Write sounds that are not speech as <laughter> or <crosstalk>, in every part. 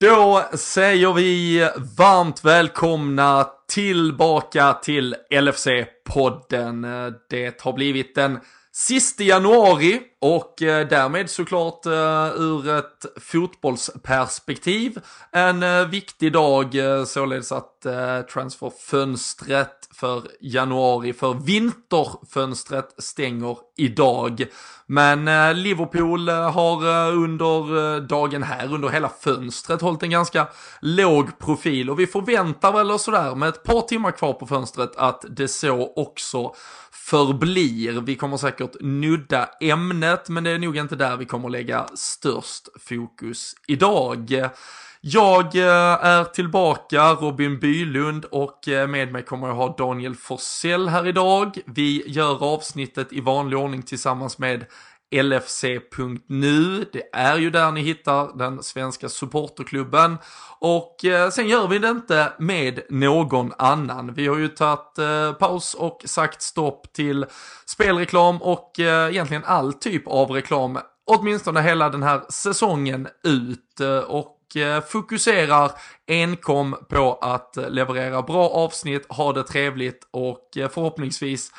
Då säger vi varmt välkomna tillbaka till LFC-podden. Det har blivit den sista januari och eh, därmed såklart eh, ur ett fotbollsperspektiv en eh, viktig dag således att transferfönstret för januari för vinterfönstret stänger idag. Men Liverpool har under dagen här, under hela fönstret, hållit en ganska låg profil och vi förväntar väl sådär med ett par timmar kvar på fönstret att det så också förblir. Vi kommer säkert nudda ämnet, men det är nog inte där vi kommer lägga störst fokus idag. Jag eh, är tillbaka, Robin Bylund och eh, med mig kommer jag ha Daniel Forsell här idag. Vi gör avsnittet i vanlig ordning tillsammans med LFC.nu. Det är ju där ni hittar den svenska supporterklubben. Och eh, sen gör vi det inte med någon annan. Vi har ju tagit eh, paus och sagt stopp till spelreklam och eh, egentligen all typ av reklam. Åtminstone hela den här säsongen ut. Eh, och eh, fokuserar enkom på att eh, leverera bra avsnitt, ha det trevligt och förhoppningsvis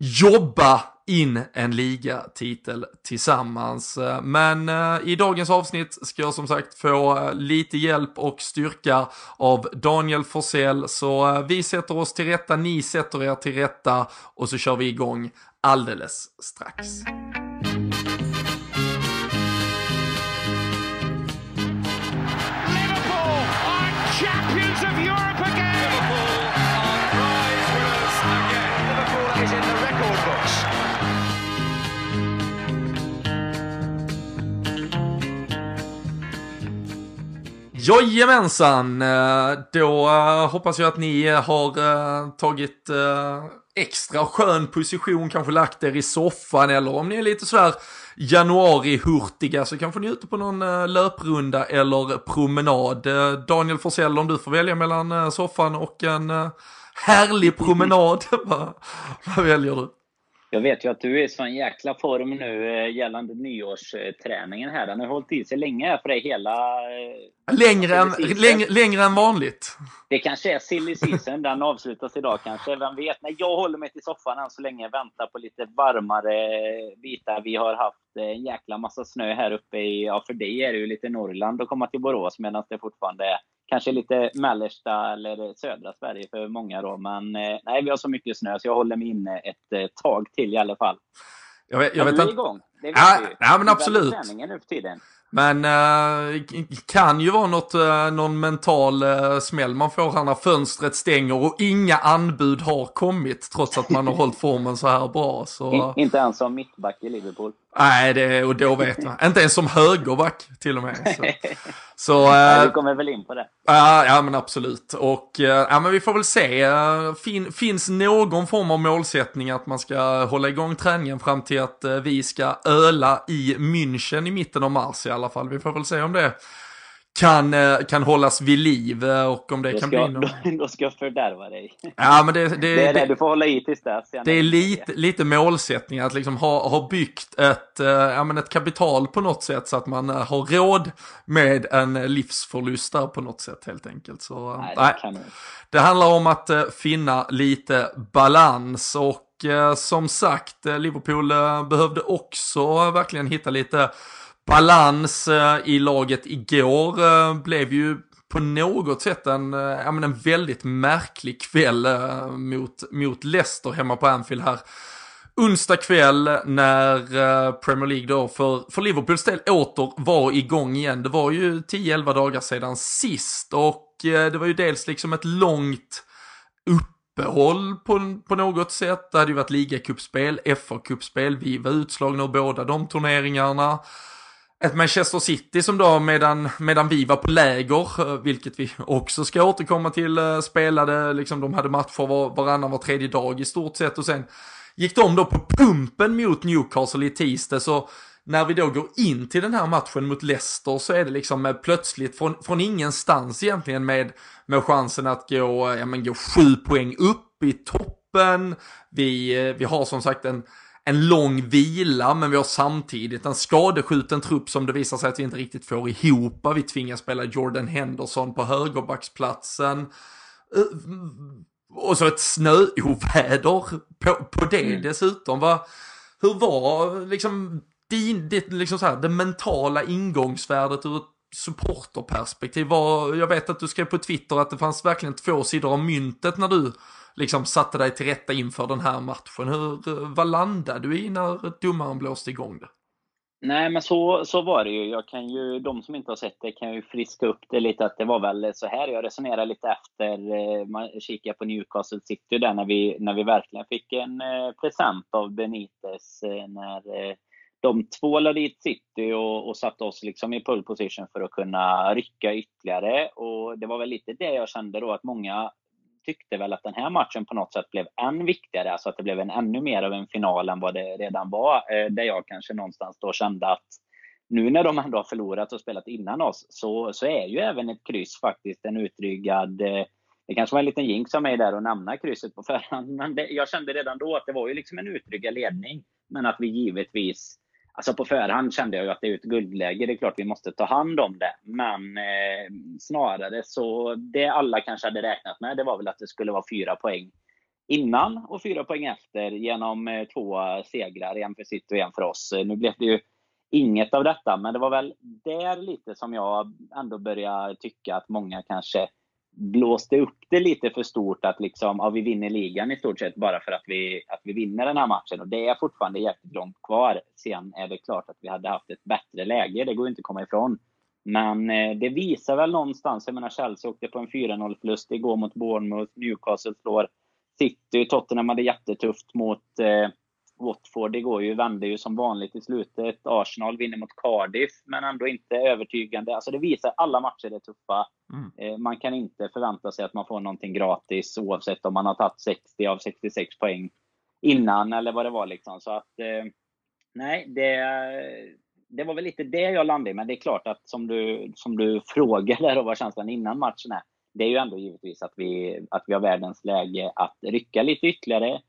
jobba in en ligatitel tillsammans. Eh, men eh, i dagens avsnitt ska jag som sagt få eh, lite hjälp och styrka av Daniel Forsell. Så eh, vi sätter oss till rätta, ni sätter er till rätta och så kör vi igång alldeles strax. Jajamensan, eh, då eh, hoppas jag att ni eh, har tagit extra skön position, kanske lagt er i soffan eller om ni är lite sådär januari-hurtiga så kanske ni är ute på någon löprunda eller promenad. Daniel Forsell, om du får välja mellan soffan och en härlig promenad, <laughs> vad väljer du? Jag vet ju att du är i sån jäkla form nu eh, gällande nyårsträningen här. Den har hållit i sig länge för dig hela... Eh, längre än, längre, längre än vanligt. Det kanske är silly season, den avslutas idag kanske. Vem vet? Nej, jag håller mig till soffan än så länge. Väntar på lite varmare bitar. Vi har haft eh, en jäkla massa snö här uppe i... Ja, för dig är det ju lite Norrland att komma till Borås medan det fortfarande är kanske lite mellersta eller södra Sverige för många då. Men eh, nej, vi har så mycket snö så jag håller mig inne ett eh, tag till i alla fall. Jag vet, jag men vet du är igång. Det vet ja, ja, men absolut. nu för tiden. Men äh, kan ju vara något, äh, någon mental äh, smäll man får här när fönstret stänger och inga anbud har kommit trots att man har hållit <laughs> formen så här bra. Så... In, inte ens som mittback i Liverpool. Nej, det, och då vet man. inte ens som högerback till och med. <laughs> Så, ja, du kommer väl in på det. Ja, ja men absolut. Och ja, men vi får väl se. Fin, finns någon form av målsättning att man ska hålla igång träningen fram till att vi ska öla i München i mitten av mars i alla fall. Vi får väl se om det kan, eh, kan hållas vid liv eh, och om det då kan ska, bli någon... då, <laughs> då ska jag fördärva dig. Ja, men det, det, det är det, du får hålla i tills dess. Det är lite, lite målsättning att liksom ha, ha byggt ett, eh, ja, men ett kapital på något sätt så att man har råd med en livsförlust där på något sätt helt enkelt. Så, nej, det, nej. det handlar om att finna lite balans och som sagt, Liverpool behövde också verkligen hitta lite balans eh, i laget igår eh, blev ju på något sätt en, eh, ja, men en väldigt märklig kväll mot, mot Leicester hemma på Anfield här. Onsdag kväll när Premier League då för, för Liverpools del åter var igång igen. Det var ju 10-11 dagar sedan sist och det var ju dels liksom ett långt uppehåll på, på något sätt. Det hade ju varit ligacupspel, FA-cupspel, vi var utslagna ur båda de turneringarna ett Manchester City som då medan, medan vi var på läger, eh, vilket vi också ska återkomma till, eh, spelade, liksom de hade matcher var, varannan var tredje dag i stort sett och sen gick de då på pumpen mot Newcastle i tisdag så när vi då går in till den här matchen mot Leicester så är det liksom eh, plötsligt från, från ingenstans egentligen med, med chansen att gå, ja men gå sju poäng upp i toppen. Vi, vi har som sagt en, en lång vila, men vi har samtidigt en skadeskjuten trupp som det visar sig att vi inte riktigt får ihop. Vi tvingas spela Jordan Henderson på högerbacksplatsen. Eh, och så ett snöoväder på, på det mm. dessutom. Va? Hur var liksom, din, det, liksom så här, det mentala ingångsvärdet ur ett supporterperspektiv? Var, jag vet att du skrev på Twitter att det fanns verkligen två sidor av myntet när du liksom satte dig till rätta inför den här matchen. Hur, vad landade du i när domaren blåste igång det? Nej, men så, så var det ju. Jag kan ju. De som inte har sett det kan ju friska upp det lite. Att det var väl så här jag resonerade lite efter. Eh, man kikade på Newcastle City där när vi, när vi verkligen fick en eh, present av Benitez. Eh, när de tvålade dit City och, och satte oss liksom i pull position för att kunna rycka ytterligare. Och det var väl lite det jag kände då att många tyckte väl att den här matchen på något sätt blev än viktigare, alltså att det blev en ännu mer av en final än vad det redan var. Eh, där jag kanske någonstans då kände att nu när de ändå har förlorat och spelat innan oss så, så är ju även ett kryss faktiskt en utryggad eh, det kanske var en liten jinx av mig där att nämna krysset på förhand, <laughs> men det, jag kände redan då att det var ju liksom en utryggad ledning. Men att vi givetvis Alltså på förhand kände jag ju att det är ett guldläge. Det är klart vi måste ta hand om det. Men eh, snarare så, det alla kanske hade räknat med, det var väl att det skulle vara fyra poäng innan och fyra poäng efter genom eh, två segrar, en för City och en för oss. Nu blev det ju inget av detta, men det var väl där lite som jag ändå började tycka att många kanske blåste upp det lite för stort att liksom, ja, vi vinner ligan i stort sett bara för att vi, att vi vinner den här matchen. Och det är fortfarande jäkligt långt kvar. Sen är det klart att vi hade haft ett bättre läge, det går inte att komma ifrån. Men eh, det visar väl någonstans, jag menar Chelsea åkte på en 4-0 förlust igår mot Bournemouth, Newcastle slår City, Tottenham hade jättetufft mot eh, Watford igår ju, vände ju som vanligt i slutet. Arsenal vinner mot Cardiff, men ändå inte övertygande. Alltså det visar alla matcher är tuffa. Mm. Eh, man kan inte förvänta sig att man får någonting gratis oavsett om man har tagit 60 av 66 poäng innan eller vad det var. Liksom. Så att, eh, nej, det, det var väl lite det jag landade i. Men det är klart att som du, som du frågade och vad känslan innan matchen är. Det är ju ändå givetvis att vi, att vi har världens läge att rycka lite ytterligare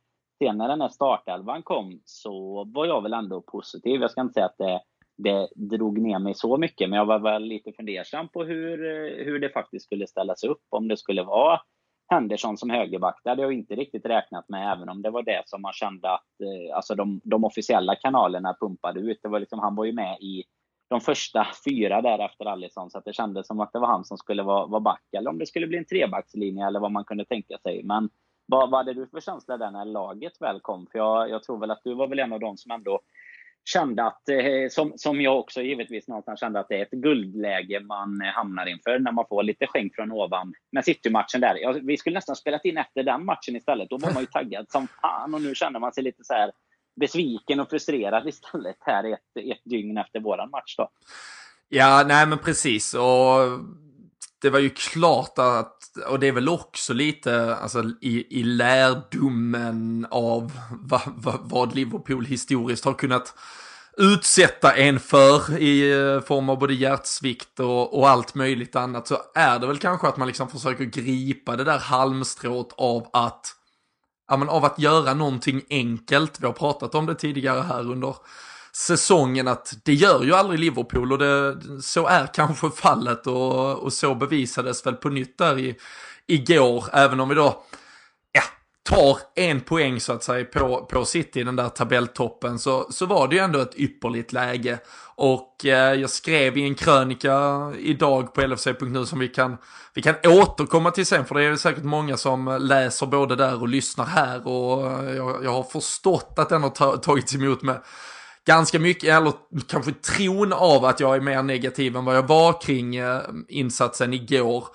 sen när den här startelvan kom så var jag väl ändå positiv. Jag ska inte säga att det, det drog ner mig så mycket, men jag var väl lite fundersam på hur, eh, hur det faktiskt skulle ställas upp. Om det skulle vara Henderson som högerback, det hade jag inte riktigt räknat med, även om det var det som man kände att eh, alltså de, de officiella kanalerna pumpade ut. Det var liksom, han var ju med i de första <laughs> fyra där efter Alisson, så att det kändes som att det var han som skulle vara, vara back, eller om det skulle bli en trebackslinje eller vad man kunde tänka sig. Men vad, vad hade du för känsla där när laget väl kom? För jag, jag tror väl att du var väl en av dem som ändå kände att, eh, som, som jag också givetvis någonstans kände att det är ett guldläge man hamnar inför när man får lite skänk från ovan. Men City-matchen där, ja, vi skulle nästan spelat in efter den matchen istället. Då var man ju <laughs> taggad som fan och nu känner man sig lite så här besviken och frustrerad istället här ett, ett dygn efter våran match då. Ja, nej men precis och det var ju klart att, och det är väl också lite alltså, i, i lärdomen av va, va, vad Liverpool historiskt har kunnat utsätta en för i eh, form av både hjärtsvikt och, och, allt möjligt annat så är det väl kanske att man liksom försöker gripa det där halmstrået av att ja, men av att göra någonting enkelt. Vi har pratat om det tidigare här under säsongen att det gör ju aldrig Liverpool och det, så är kanske fallet och, och så bevisades väl på nytt där i, igår, även om vi då ja, tar en poäng så att säga på, på City i den där tabelltoppen så, så var det ju ändå ett ypperligt läge. Och eh, jag skrev i en krönika idag på LFC.nu som vi kan, vi kan återkomma till sen för det är säkert många som läser både där och lyssnar här och eh, jag, jag har förstått att den har tagits emot med ganska mycket, eller kanske tron av att jag är mer negativ än vad jag var kring eh, insatsen igår.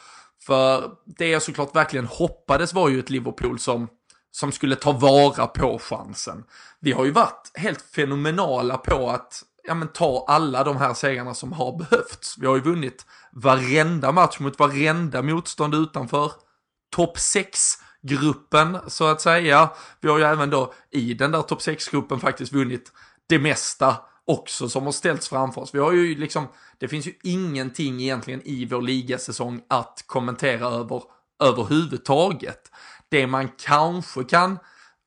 För det jag såklart verkligen hoppades var ju ett Liverpool som, som skulle ta vara på chansen. Vi har ju varit helt fenomenala på att ja, men, ta alla de här segrarna som har behövts. Vi har ju vunnit varenda match mot varenda motstånd utanför topp 6-gruppen så att säga. Vi har ju även då i den där topp 6-gruppen faktiskt vunnit det mesta också som har ställts framför oss. Vi har ju liksom, det finns ju ingenting egentligen i vår ligasäsong att kommentera över överhuvudtaget. Det man kanske kan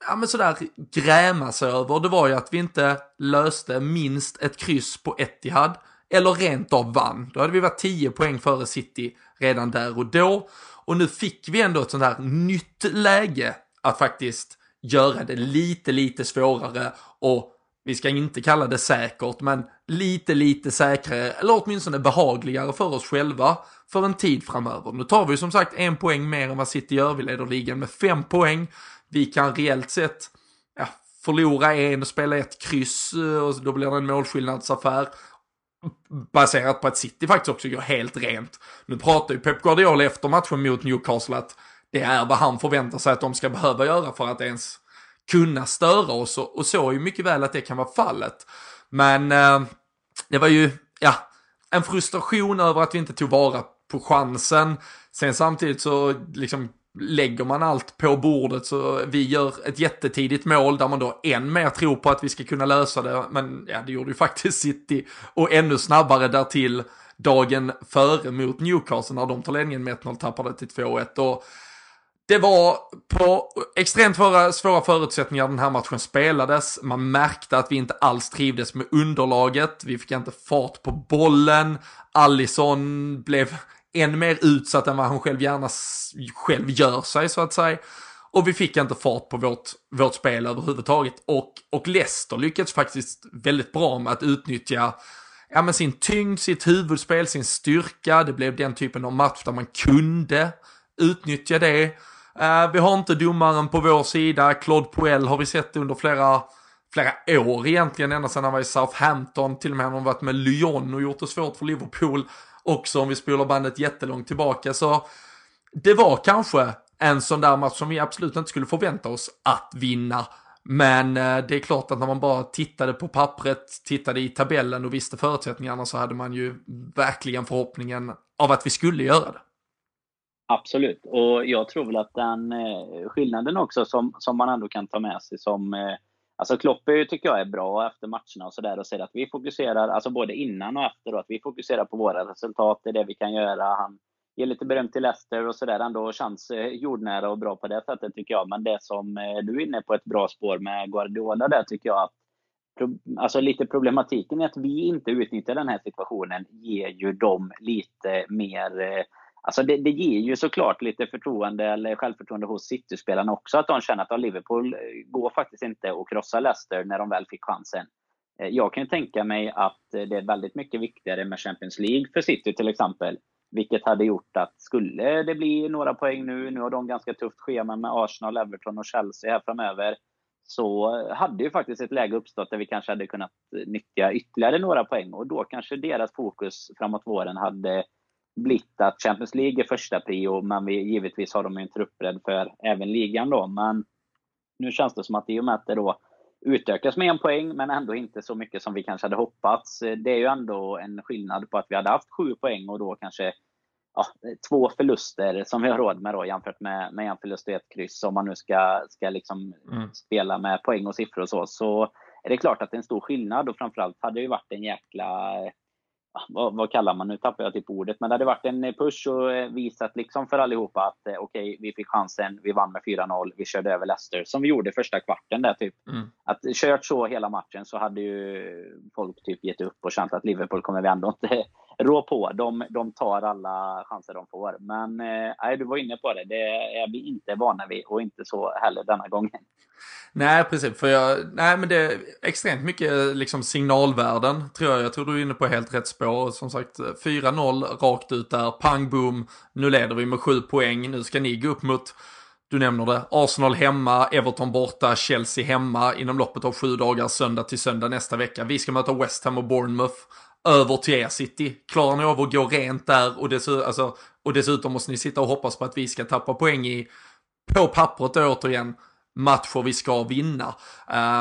ja men sådär gräma sig över, det var ju att vi inte löste minst ett kryss på Etihad, eller rent av vann. Då hade vi varit 10 poäng före City redan där och då. Och nu fick vi ändå ett sånt här nytt läge att faktiskt göra det lite, lite svårare och vi ska inte kalla det säkert, men lite, lite säkrare, eller åtminstone behagligare för oss själva för en tid framöver. Nu tar vi som sagt en poäng mer än vad City gör, vi leder ligan med fem poäng. Vi kan reellt sett ja, förlora en och spela ett kryss eh, och då blir det en målskillnadsaffär. Baserat på att City faktiskt också gör helt rent. Nu pratar ju Pep Guardiola efter matchen mot Newcastle att det är vad han förväntar sig att de ska behöva göra för att ens kunna störa oss och, och så är ju mycket väl att det kan vara fallet. Men eh, det var ju, ja, en frustration över att vi inte tog vara på chansen. Sen samtidigt så liksom lägger man allt på bordet så vi gör ett jättetidigt mål där man då än mer tror på att vi ska kunna lösa det. Men ja, det gjorde ju faktiskt <laughs> City och ännu snabbare därtill dagen före mot Newcastle när de tar ledningen med 1-0 tappade till 2-1. Och det var på extremt svåra, svåra förutsättningar den här matchen spelades. Man märkte att vi inte alls trivdes med underlaget. Vi fick inte fart på bollen. Allison blev än mer utsatt än vad han själv gärna själv gör sig så att säga. Och vi fick inte fart på vårt, vårt spel överhuvudtaget. Och, och Leicester lyckades faktiskt väldigt bra med att utnyttja ja, men sin tyngd, sitt huvudspel, sin styrka. Det blev den typen av match där man kunde utnyttja det. Eh, vi har inte domaren på vår sida. Claude Poel har vi sett under flera, flera år egentligen, ända sedan han var i Southampton. Till och med har han varit med Lyon och gjort det svårt för Liverpool också om vi spolar bandet jättelångt tillbaka. Så det var kanske en sån där match som vi absolut inte skulle förvänta oss att vinna. Men eh, det är klart att när man bara tittade på pappret, tittade i tabellen och visste förutsättningarna så hade man ju verkligen förhoppningen av att vi skulle göra det. Absolut, och jag tror väl att den eh, skillnaden också som, som man ändå kan ta med sig som eh, Alltså Klopp tycker jag är bra efter matcherna och sådär och säger att vi fokuserar, alltså både innan och efter, att vi fokuserar på våra resultat, det är det vi kan göra. Han ger lite beröm till Leicester och sådär, ändå känns eh, jordnära och bra på det sättet tycker jag. Men det som du är inne på ett bra spår med Guardiola där tycker jag att Alltså lite problematiken är att vi inte utnyttjar den här situationen ger ju dem lite mer Alltså det, det, ger ju såklart lite förtroende eller självförtroende hos City-spelarna också att de känner att Liverpool eh, går faktiskt inte att krossa Leicester när de väl fick chansen. Eh, jag kan tänka mig att eh, det är väldigt mycket viktigare med Champions League för City till exempel. Vilket hade gjort att skulle det bli några poäng nu, nu har de ganska tufft schema med Arsenal, Everton och Chelsea här framöver. Så hade ju faktiskt ett läge uppstått där vi kanske hade kunnat nyttja ytterligare några poäng och då kanske deras fokus framåt våren hade blivit att Champions League är första prio, men vi, givetvis har de en truppbredd för även ligan då. Men nu känns det som att i och med att det då utökas med en poäng, men ändå inte så mycket som vi kanske hade hoppats. Det är ju ändå en skillnad på att vi hade haft sju poäng och då kanske ja, två förluster som vi har råd med då jämfört med, med en förlust och ett kryss. Om man nu ska, ska liksom mm. spela med poäng och siffror och så, så är det klart att det är en stor skillnad och framförallt hade det ju varit en jäkla vad, vad, kallar man, nu tappar jag typ ordet, men det hade varit en push och eh, visat liksom för allihopa att eh, okej, okay, vi fick chansen, vi vann med 4-0, vi körde över Leicester, som vi gjorde första kvarten där typ. Mm. Att kört så hela matchen så hade ju folk typ gett upp och känt att Liverpool kommer vi ändå inte rå på. De, de tar alla chanser de får. Men eh, nej, du var inne på det, det är vi inte vana vid och inte så heller denna gången. Nej, precis. För jag, nej, men det är extremt mycket liksom signalvärden, tror jag. Jag tror du är inne på helt rätt spår. Som sagt, 4-0 rakt ut där, pang boom. Nu leder vi med 7 poäng. Nu ska ni gå upp mot, du nämner det, Arsenal hemma, Everton borta, Chelsea hemma inom loppet av sju dagar, söndag till söndag nästa vecka. Vi ska möta West Ham och Bournemouth över till er City. Klarar ni av att gå rent där och, dessutom, alltså, och dessutom måste ni sitta och hoppas på att vi ska tappa poäng i, på pappret då återigen, matcher vi ska vinna.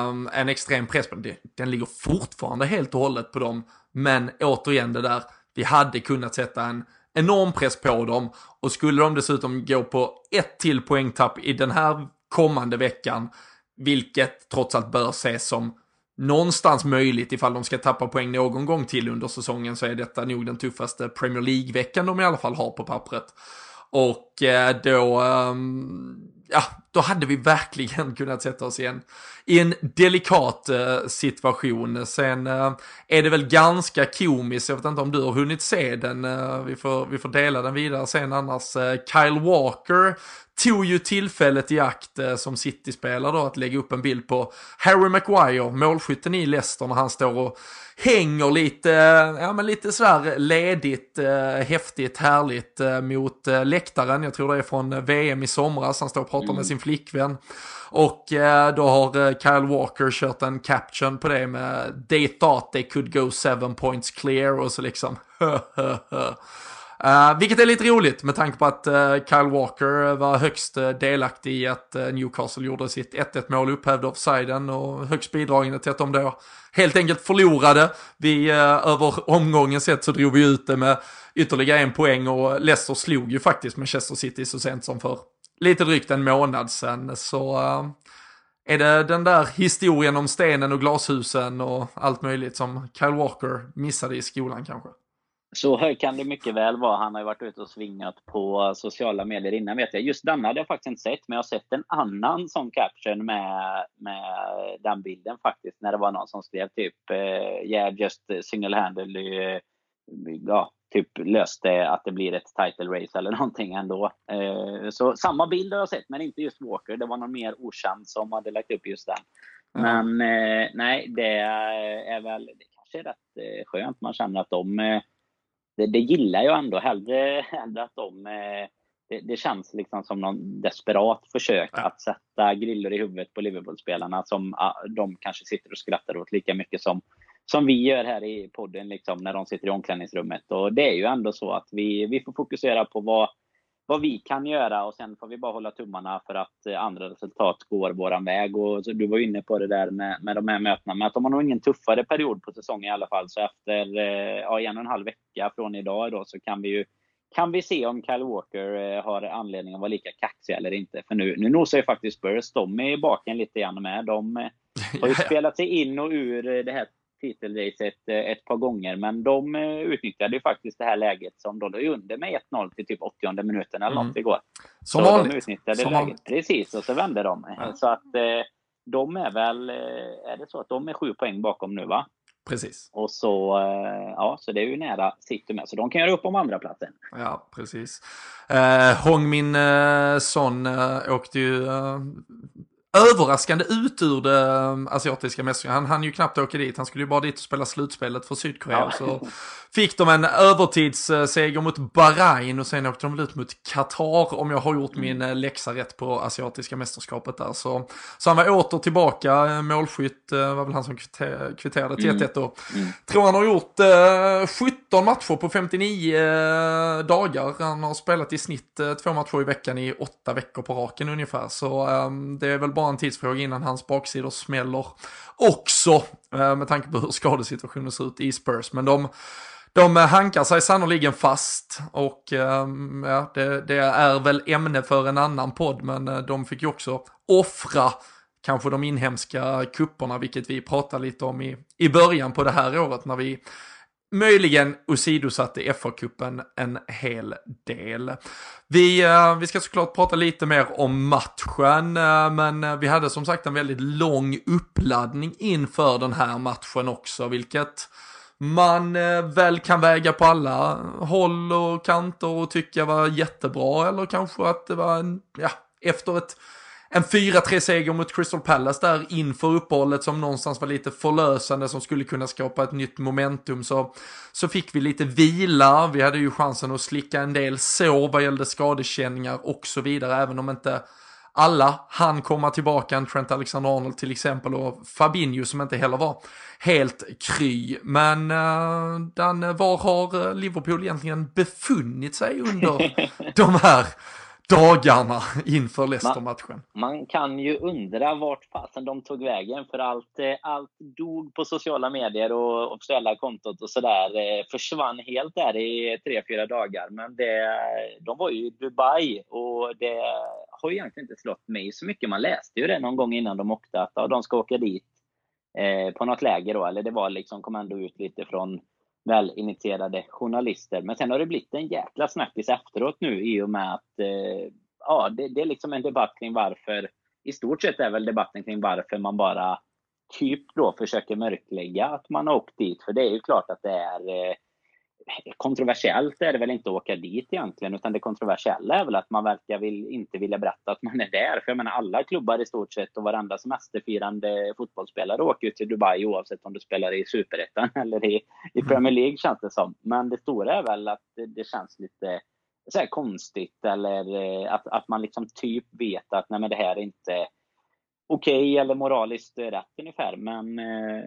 Um, en extrem press på den, den ligger fortfarande helt och hållet på dem. Men återigen det där, vi hade kunnat sätta en enorm press på dem och skulle de dessutom gå på ett till poängtapp i den här kommande veckan, vilket trots allt bör ses som någonstans möjligt ifall de ska tappa poäng någon gång till under säsongen så är detta nog den tuffaste Premier League-veckan de i alla fall har på pappret. Och eh, då, ehm, ja, då hade vi verkligen <laughs> kunnat sätta oss i en, i en delikat eh, situation. Sen eh, är det väl ganska komiskt, jag vet inte om du har hunnit se den, eh, vi, får, vi får dela den vidare sen annars. Eh, Kyle Walker tog ju tillfället i akt eh, som City-spelare då att lägga upp en bild på Harry Maguire, målskytten i Leicester, när han står och hänger lite, ja men lite sådär ledigt, eh, häftigt, härligt eh, mot eh, läktaren. Jag tror det är från VM i somras, han står och pratar mm. med sin flickvän. Och eh, då har eh, Kyle Walker kört en caption på det med “They thought they could go seven points clear” och så liksom <laughs> Uh, vilket är lite roligt med tanke på att uh, Kyle Walker var högst uh, delaktig i att Newcastle gjorde sitt 1-1 mål upphävde offsiden och högst bidragande till att de då helt enkelt förlorade. Vi över omgången sett så drog vi ut det med ytterligare en poäng och Leicester slog ju faktiskt Manchester City så sent som för lite drygt en månad sedan. Så eh, är det den där historien om stenen och glashusen och allt möjligt som Kyle Walker missade i skolan kanske? Så kan det mycket väl vara. Han har ju varit ute och svingat på sociala medier innan vet jag. Just den hade jag faktiskt inte sett, men jag har sett en annan sån caption med, med den bilden faktiskt. När det var någon som skrev typ eh, “Yeah, just single-handedly” eh, ja, typ löste att det blir ett title race eller någonting ändå. Uh, så samma bild har jag sett, men inte just Walker. Det var någon mer okänd som hade lagt upp just den. Mm. Men nej, det är väl det kanske är rätt skönt. Man känner att de det, det gillar jag ändå hellre, hellre att de eh, det, det, känns liksom som någon desperat försök ja. att sätta griller i huvudet på Liverpool-spelarna som de kanske sitter och skrattar åt lika mycket som, som vi gör här i podden liksom, när de sitter i omklädningsrummet. Och det är ju ändå så att vi, vi får fokusera på vad, vad vi kan göra och sen får vi bara hålla tummarna för att eh, andra resultat går våran väg. Och du var inne på det där med, med de här mötena, men att de har nog ingen tuffare period på säsongen i alla fall. Så efter eh, ja, en och en halv vecka från idag då, så kan vi ju kan vi se om Kyle Walker eh, har anledning att vara lika kaxig eller inte. För nu, nu nosar ju faktiskt Spurs. De är i baken lite grann med. De har ju <laughs> spelat sig in och ur det här titelracet eh, ett par gånger, men de eh, utnyttjade ju faktiskt det här läget som de låg under med 1-0 till typ 80 minuten eller mm. något igår. Som så vanligt. de utnyttjade som läget. Vanligt. Precis, och så vände de. Ja. Så att eh, de är väl, är det så att de är sju poäng bakom nu va? Precis. Och så, ja, så det är ju nära City med, så de kan göra upp om andra platsen. Ja, precis. Eh, Hong Min Son eh, åkte ju eh, överraskande ut ur det um, asiatiska mästerskapet. Han hann ju knappt åka dit, han skulle ju bara dit och spela slutspelet för Sydkorea. Ja. Så fick de en övertidsseger mot Bahrain och sen åkte de ut mot Qatar om jag har gjort mm. min eh, läxa rätt på asiatiska mästerskapet där. Så, så han var åter tillbaka, målskytt eh, var väl han som kvitterade till 1-1 mm. då. Mm. Tror han har gjort eh, 17 matcher på 59 eh, dagar. Han har spelat i snitt eh, två matcher i veckan i åtta veckor på raken ungefär. Så ehm, det är väl bara en tidsfråga innan hans baksidor smäller också. Eh, med tanke på hur skadesituationen ser ut i Spurs. Men de de hankar sig sannoliken fast och ehm, ja, det, det, är väl ämne för en annan podd men eh, de fick ju också offra kanske de inhemska kupperna vilket vi pratade lite om i, i början på det här året när vi möjligen åsidosatte FA-cupen en hel del. Vi, eh, vi ska såklart prata lite mer om matchen, eh, men vi hade som sagt en väldigt lång uppladdning inför den här matchen också, vilket man eh, väl kan väga på alla håll och kanter och tycka var jättebra eller kanske att det var en, ja, efter ett en 4-3 seger mot Crystal Palace där inför uppehållet som någonstans var lite förlösande som skulle kunna skapa ett nytt momentum så, så fick vi lite vila, vi hade ju chansen att slicka en del sår vad gällde skadekänningar och så vidare även om inte alla han komma tillbaka, en Trent Alexander-Arnold till exempel och Fabinho som inte heller var helt kry. Men uh, Dan, var har Liverpool egentligen befunnit sig under <laughs> de här dagarna inför Leicester-matchen. Man, man, kan ju undra vart fasen de tog vägen för allt, eh, allt dog på sociala medier och officiella kontot och sådär. Eh, försvann helt där i tre, fyra dagar. Men det, de var ju i Dubai och det har ju egentligen inte slått mig så mycket. Man läste ju det någon gång innan de åkte att ja, de ska åka dit eh, på något läger då. Eller det var liksom, kom ändå ut lite från välinitierade journalister. Men sen har det blivit en jäkla snackis efteråt nu i och med att, eh, ja, det, det, är liksom en debatt kring varför, i stort sett är väl debatten kring varför man bara typ då försöker mörklägga att man har åkt dit. För det är ju klart att det är eh, kontroversiellt är det väl inte att åka dit egentligen, utan det kontroversiella är väl att man verkar vill, inte vilja berätta att man är där. För jag menar, alla klubbar i stort sett och varenda semesterfirande fotbollsspelare åker ju till Dubai oavsett om du spelar i Superettan <laughs> eller i, i mm. Premier League känns det som. Men det stora är väl att det, det känns lite så konstigt eller eh, att, att man liksom typ vet att nej men det här är inte okej okay, eller moraliskt rätt ungefär. Men eh,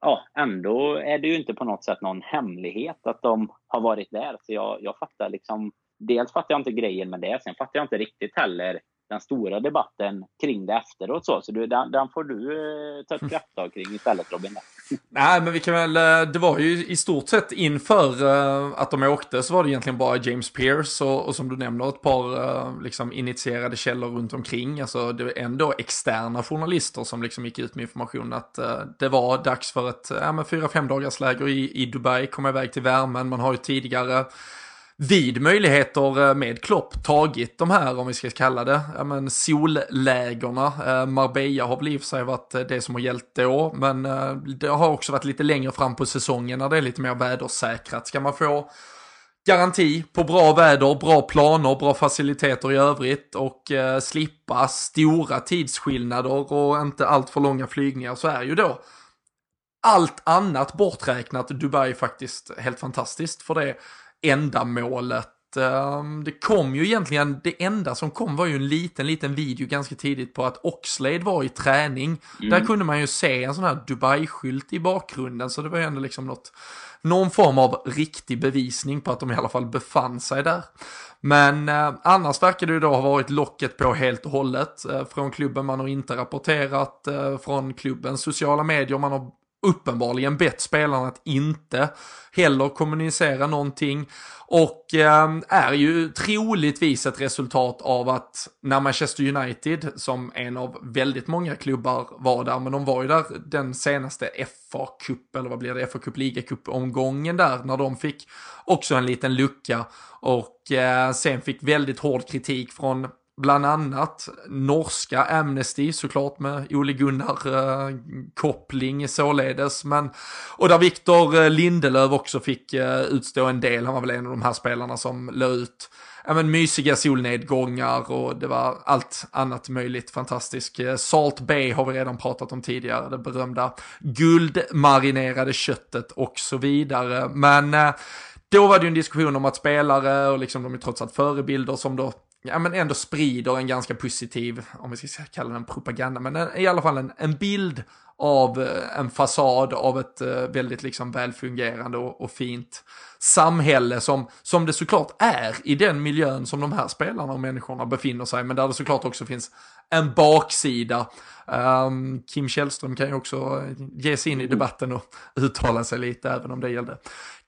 ja, ändå är det ju inte på något sätt någon hemlighet att de har varit där. Så jag, jag fattar liksom, dels fattar jag inte grejen med det, sen fattar jag inte riktigt heller den stora debatten kring det efteråt. Så, så du, den, den får du eh, ta ett <laughs> krafttag kring istället Robin. Nej, men vi kan väl, eh, det var ju i stort sett inför uh, att de åkte så var det egentligen bara James Pierce och, och som du nämner ett par liksom initierade källor runt omkring. Alltså det är ändå externa journalister som liksom gick ut med information att det var dags för ett ja, fyra, fem dagars läger i, i Dubai, komma iväg till värmen. Man har ju tidigare vid möjligheter eh, med Klopp tagit de här, om vi ska kalla det, ja, men sollägerna. Eh, Marbella har väl i och för sig varit eh, det som har gällt då, men det har också varit lite längre fram på säsongen när det är lite mer vädersäkrat. Ska man få garanti på bra väder, bra planer, bra faciliteter i övrigt och eh, slippa stora tidsskillnader och inte allt för långa flygningar så är ju då allt annat borträknat Dubai faktiskt helt fantastiskt för det ändamålet. Ehm, det kom ju egentligen, det enda som kom var ju en liten, liten video ganska tidigt på att Oxlade var i träning. Mm. Där kunde man ju se en sån här Dubai-skylt i bakgrunden, så det var ju ändå liksom något, någon form av riktig bevisning på att de i alla fall befann sig där. Men eh, annars verkar det ju då ha varit locket på helt och hållet eh, från klubben. Man har inte rapporterat eh, från klubbens sociala medier. Man har uppenbarligen bett spelarna att inte heller kommunicera någonting. Och eh, är ju troligtvis ett resultat av att när Manchester United, som en av väldigt många klubbar var där, men de var ju där den senaste FA-cup, eller vad blir det, FA-cup, ligacup-omgången där, när de fick också en liten lucka. Och eh, sen fick väldigt hård kritik från bland annat norska Amnesty såklart med Ole Gunnar eh, koppling således. Men, och där Viktor eh, Lindelöf också fick eh, utstå en del, han var väl en av de här spelarna som la ut ja, men, mysiga solnedgångar och det var allt annat möjligt fantastiskt. Eh, Salt Bay har vi redan pratat om tidigare, det berömda guldmarinerade köttet och så vidare. Men eh, då var det ju en diskussion om att spelare och liksom de är trots allt förebilder som då ja, men ändå sprider en ganska positiv, om vi ska kalla den propaganda, men en, i alla fall en, en bild av eh, en fasad av ett eh, väldigt liksom välfungerande och, och, fint samhälle som, som det såklart är i den miljön som de här spelarna och människorna befinner sig, men där det såklart också finns en baksida. Um, Kim Källström kan ju också ge sig in i debatten och <laughs> uttala sig lite, även om det gällde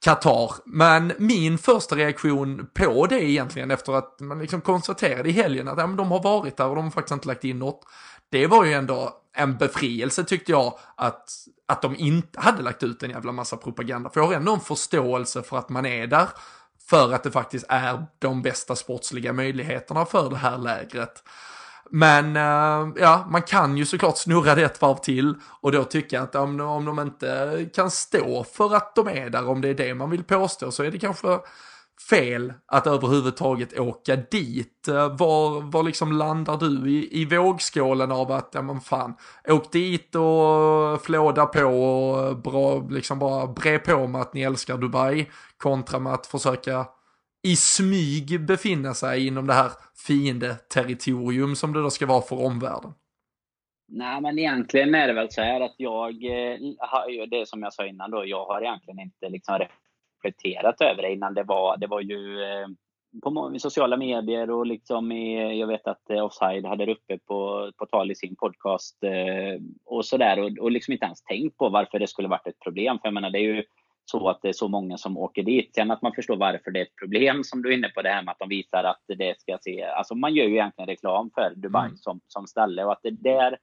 Qatar. Men min första reaktion på det egentligen efter att man liksom konstaterade i helgen att ja, men de har varit där och de har faktiskt inte lagt in något. Det var ju ändå en befrielse tyckte jag att, att de inte hade lagt ut en jävla massa propaganda. För jag har ändå en förståelse för att man är där. För att det faktiskt är de bästa sportsliga möjligheterna för det här lägret. Men uh, ja, man kan ju såklart snurra det ett varv till och då tycka att om, om de inte kan stå för att de är där, om det är det man vill påstå, så är det kanske fel att överhuvudtaget åka dit. Eh, var, var liksom landar du i, i vågskålen av att, ja men fan, åk dit och flåda på och bra, liksom bara bre på med att ni älskar Dubai kontra med att försöka i smyg befinna sig inom det här fiende-territorium som det då ska vara för omvärlden? Nej, men egentligen är det väl så här att jag, eh, det som jag sa innan då, jag har egentligen inte liksom reflekterat över det innan. Det var, det var ju eh, på sociala medier och liksom i, jag vet att eh, Offside hade det uppe på, på tal i sin podcast och sådär och, och liksom inte ens tänkt på varför det skulle varit ett problem. För jag menar, det är ju så att det är så många som åker dit. Sen att man förstår varför det är ett problem som du är inne på det här med att de visar att det ska se, alltså man gör ju egentligen reklam för Dubai mm. som, som ställe och att det där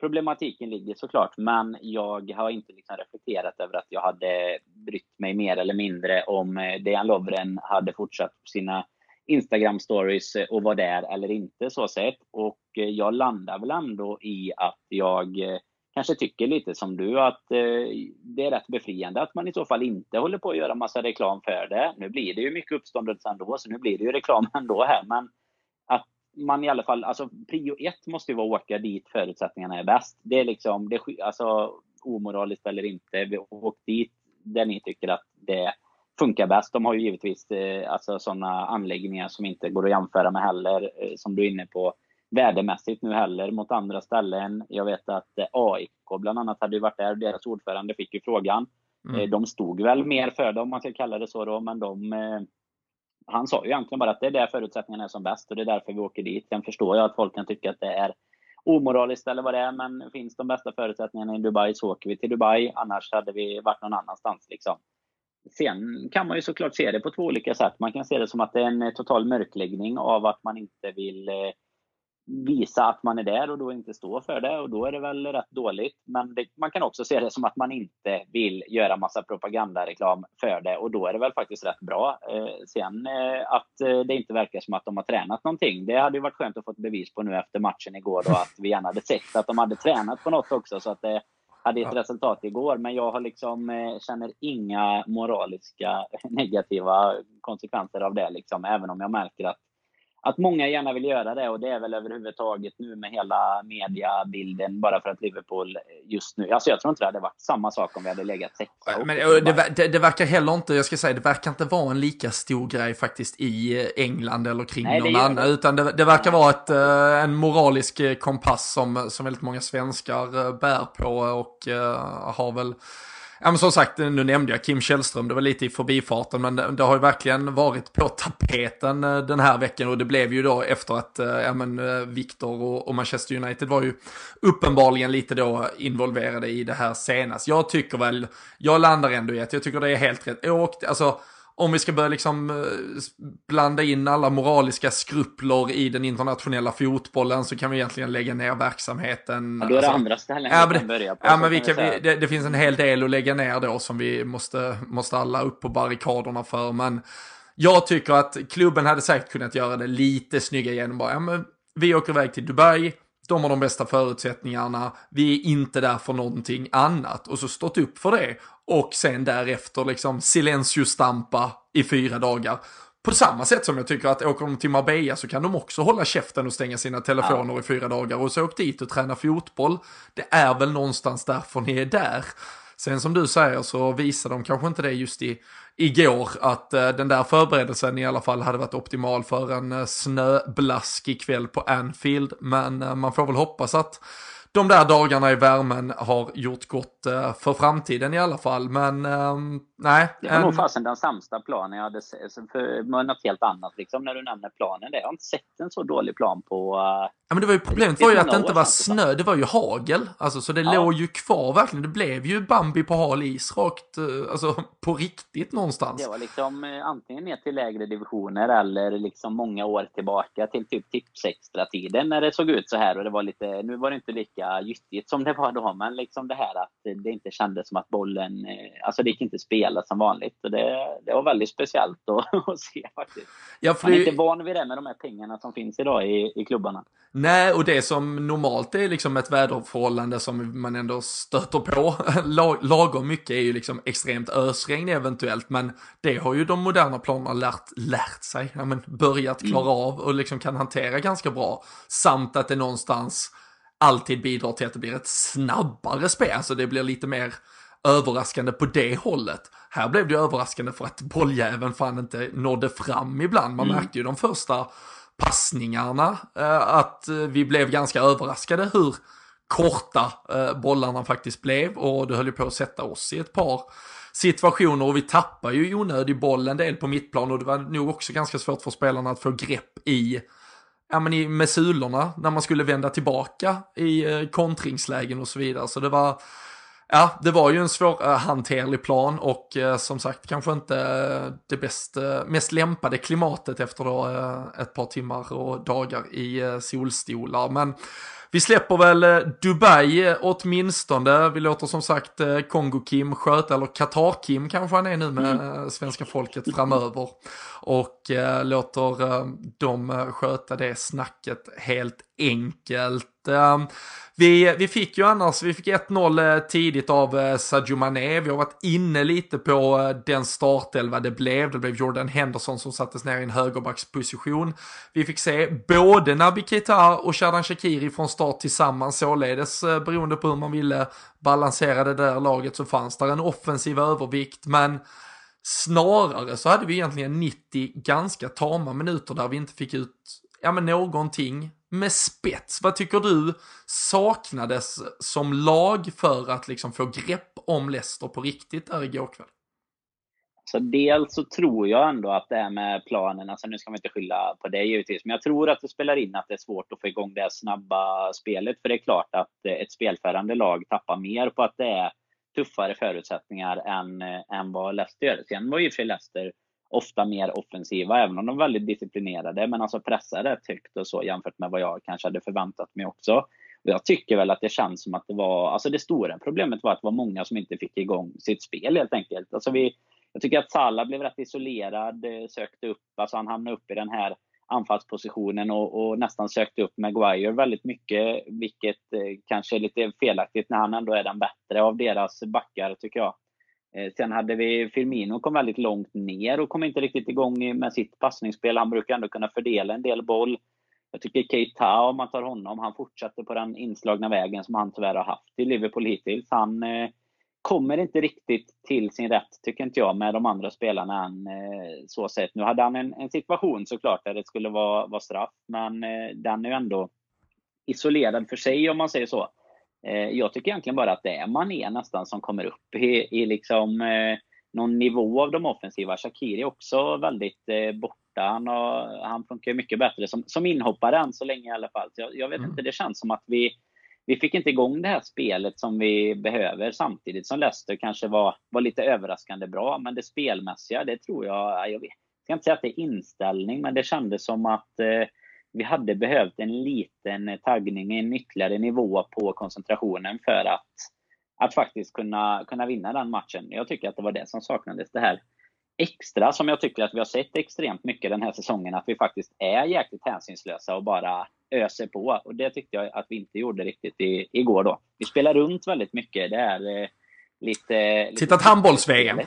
problematiken ligger såklart. Men jag har inte liksom reflekterat över att jag hade brytt mig mer eller mindre om eh, Dejan Lovren hade fortsatt sina Instagram stories eh, och var där eller inte så sett. Och eh, jag landar väl ändå i att jag kanske tycker lite som du att det är rätt befriande att man i så fall inte håller på att göra massa reklam för det. Nu blir det ju mycket uppståndelse ändå, så nu blir det ju reklam <laughs> ändå här. Men man i alla fall, alltså prio ett måste ju vara att åka dit förutsättningarna är bäst. Det är liksom, det, alltså omoraliskt eller inte, åk dit där ni tycker att det funkar bäst. De har ju givetvis eh, alltså sådana anläggningar som inte går att jämföra med heller, eh, som du är inne på, värdemässigt nu heller mot andra ställen. Jag vet att eh, AIK bland annat hade ju varit där, deras ordförande fick ju frågan. Mm. De stod väl mer för det om man ska kalla det så då, men de han sa ju egentligen bara att det är där förutsättningarna är som bäst och det är därför vi åker dit. Sen förstår jag att folk kan tycka att det är omoraliskt eller vad det är, men finns de bästa förutsättningarna i Dubai så åker vi till Dubai. Annars hade vi varit någon annanstans. Liksom. Sen kan man ju såklart se det på två olika sätt. Man kan se det som att det är en total mörkläggning av att man inte vill eh, visa att man är där och då inte stå för det och då är det väl rätt dåligt. Men det, man kan också se det som att man inte vill göra massa propagandareklam för det och då är det väl faktiskt rätt bra. Eh, sen eh, att eh, det inte verkar som att de har tränat någonting. Det hade ju varit skönt att få bevis på nu efter matchen igår då att vi gärna hade sett att de hade tränat på något också så att det hade ett resultat igår. Men jag har liksom, eh, känner inga moraliska <laughs> negativa konsekvenser av det liksom, även om jag märker att att många gärna vill göra det och det är väl överhuvudtaget nu med hela mediabilden bara för att Liverpool just nu, alltså jag tror inte det hade varit samma sak om vi hade legat sexa. Men det, det, det, verkar heller inte, jag ska säga, det verkar inte vara en lika stor grej faktiskt i England eller kring Nej, någon annan, utan det, det verkar vara ett, eh, en moralisk eh, kompass som, som väldigt många svenskar eh, bär på och har väl Ja men som sagt, nu nämnde jag Kim Källström, det var lite i förbifarten, men det, det, har ju verkligen varit på tapeten eh, den här veckan och det blev ju då efter att, eh, ja men eh, Victor och, och Manchester United var ju uppenbarligen lite då involverade i det här senast. Jag tycker väl, jag landar ändå i att jag tycker det är helt rätt. Och, alltså, om vi ska börja liksom eh, blanda in alla moraliska skrupler i den internationella fotbollen så kan vi egentligen lägga ner verksamheten. Ja, då är det alltså, andra ställen ja, vi kan börja på. Ja, men vi kan, vi, det, det, finns en hel del att lägga ner då som vi måste, måste alla upp på barrikaderna för. Men jag tycker att klubben hade säkert kunnat göra det lite snyggare genom bara, ja, men vi åker iväg till Dubai, de har de bästa förutsättningarna, vi är inte där för någonting annat. Och så stått upp för det. Och sen därefter liksom silencio stampa i fyra dagar. På samma sätt som jag tycker att åker de till Marbella så kan de också hålla käften och stänga sina telefoner ja. i fyra dagar. Och så åk dit och träna fotboll. Det är väl någonstans därför ni är där. Sen som du säger så visar de kanske inte det just i igår att eh, den där förberedelsen i alla fall hade varit optimal för en eh, snöblaskig kväll på Anfield. Men eh, man får väl hoppas att de där dagarna i värmen har gjort gott eh, för framtiden i alla fall. Men um, nej. Det var nog fasen den sämsta planen jag hade sett. För något helt annat liksom när du nämner planen. Jag har inte sett en så dålig plan på... Uh, ja men det var ju problemet var ju att det inte var snö, det var ju hagel. Alltså så det ja. låg ju kvar verkligen. Det blev ju Bambi på hal is rakt, uh, alltså <laughs> på riktigt någonstans. Det var liksom uh, antingen ner till lägre divisioner eller liksom många år tillbaka till typ Tipsextra-tiden när det såg ut så här och det var lite, nu var det inte lika gyttigt som det var då, men liksom det här att det inte kändes som att bollen, alltså det gick inte spela som vanligt. Och det, det var väldigt speciellt att, <laughs> att se faktiskt. Ja, Man är inte van vid det med de här pengarna som finns idag i, i klubbarna. Nej, och det som normalt är liksom ett väderförhållande som man ändå stöter på <laughs> lagom mycket är ju liksom extremt ösregn eventuellt, men det har ju de moderna planerna lärt, lärt sig, ja, men börjat klara mm. av och liksom kan hantera ganska bra. Samt att det någonstans alltid bidrar till att det blir ett snabbare spel, alltså det blir lite mer överraskande på det hållet. Här blev det överraskande för att bolljäveln fan inte nådde fram ibland. Man mm. märkte ju de första passningarna. Eh, att eh, vi blev ganska överraskade hur korta eh, bollarna faktiskt blev. Och det höll ju på att sätta oss i ett par situationer. Och vi tappar ju onödig boll en del på mittplan. Och det var nog också ganska svårt för spelarna att få grepp i ja men i med sulorna när man skulle vända tillbaka i kontringslägen och så vidare. Så det var, Ja, det var ju en svårhanterlig plan och eh, som sagt kanske inte eh, det bästa, mest lämpade klimatet efter då eh, ett par timmar och dagar i solstolar. Men vi släpper väl eh, Dubai åtminstone. Vi låter som sagt eh, Kongo-Kim sköta, eller Qatar-Kim kanske han är nu med mm. svenska folket framöver. Och låter äh, dem sköta det snacket helt enkelt. Vi, vi fick ju annars, vi fick 1-0 eh, tidigt av eh, Sadio Mané. Vi har varit inne lite på eh, den startelva det blev. Det blev Jordan Henderson som sattes ner i en högerbacksposition. Vi fick se både Nabi Keita och Shadan Shakiri från start tillsammans. Således beroende på hur man ville balansera det där laget så fanns där en offensiv övervikt. Men snarare så hade vi egentligen 90 ganska tama minuter där vi inte fick ut ja, men någonting med spets. Vad tycker du saknades som lag för att liksom få grepp om Leicester på riktigt där igår kväll? Så dels så tror jag ändå att det här med planen, alltså nu ska man inte skylla på det givetvis, men jag tror att det spelar in att det är svårt att få igång det snabba spelet. För det är klart att eh, ett spelförande lag tappar mer på att det är tuffare förutsättningar än, eh, än vad Leicester gör. Sen var ju för Leicester ofta mer offensiva, även om de är väldigt disciplinerade, men alltså pressar rätt högt och så jämfört med vad jag kanske hade förväntat mig också. Och jag tycker väl att det känns som att det var, alltså det stora problemet var att det var många som inte fick igång sitt spel helt enkelt. Alltså vi, jag tycker att Salah blev rätt isolerad, eh, sökte upp, alltså han hamnade upp i den här anfallspositionen och, och, nästan sökte upp Maguire väldigt mycket, vilket eh, kanske är lite felaktigt när han ändå är den bättre av deras backar tycker jag. Eh, sen hade vi Firmino kom väldigt långt ner och kom inte riktigt igång med sitt passningsspel. Han brukar ändå kunna fördela en del boll. Jag tycker Keita, om man tar honom, han fortsätter på den inslagna vägen som han tyvärr har haft i Liverpool hittills. Han eh, kommer inte riktigt till sin rätt, tycker inte jag, med de andra spelarna än eh, så sett. Nu hade han en, en, situation såklart där det skulle vara, vara straff, men eh, den är ju ändå isolerad för sig om man säger så. Eh, jag tycker egentligen bara att det är Mané nästan som kommer upp i, i liksom, eh, någon nivå av de offensiva. Shakiri är också väldigt eh, borta. Han, har, han funkar mycket bättre som, som inhoppare än så länge i alla fall. Jag, jag vet mm. inte, det känns som att vi, vi fick inte igång det här spelet som vi behöver samtidigt som Leicester kanske var, var lite överraskande bra. Men det spelmässiga, det tror jag, jag vet, jag ska inte säga att det är inställning, men det kändes som att eh, vi hade behövt en liten taggning, en ytterligare nivå på koncentrationen för att, att faktiskt kunna, kunna vinna den matchen. Jag tycker att det var det som saknades. Det här extra som jag tycker att vi har sett extremt mycket den här säsongen, att vi faktiskt är jäkligt hänsynslösa och bara öser på. Och det tyckte jag att vi inte gjorde riktigt i, igår då. Vi spelar runt väldigt mycket. Det är eh, lite... Tittat handbolls-VM.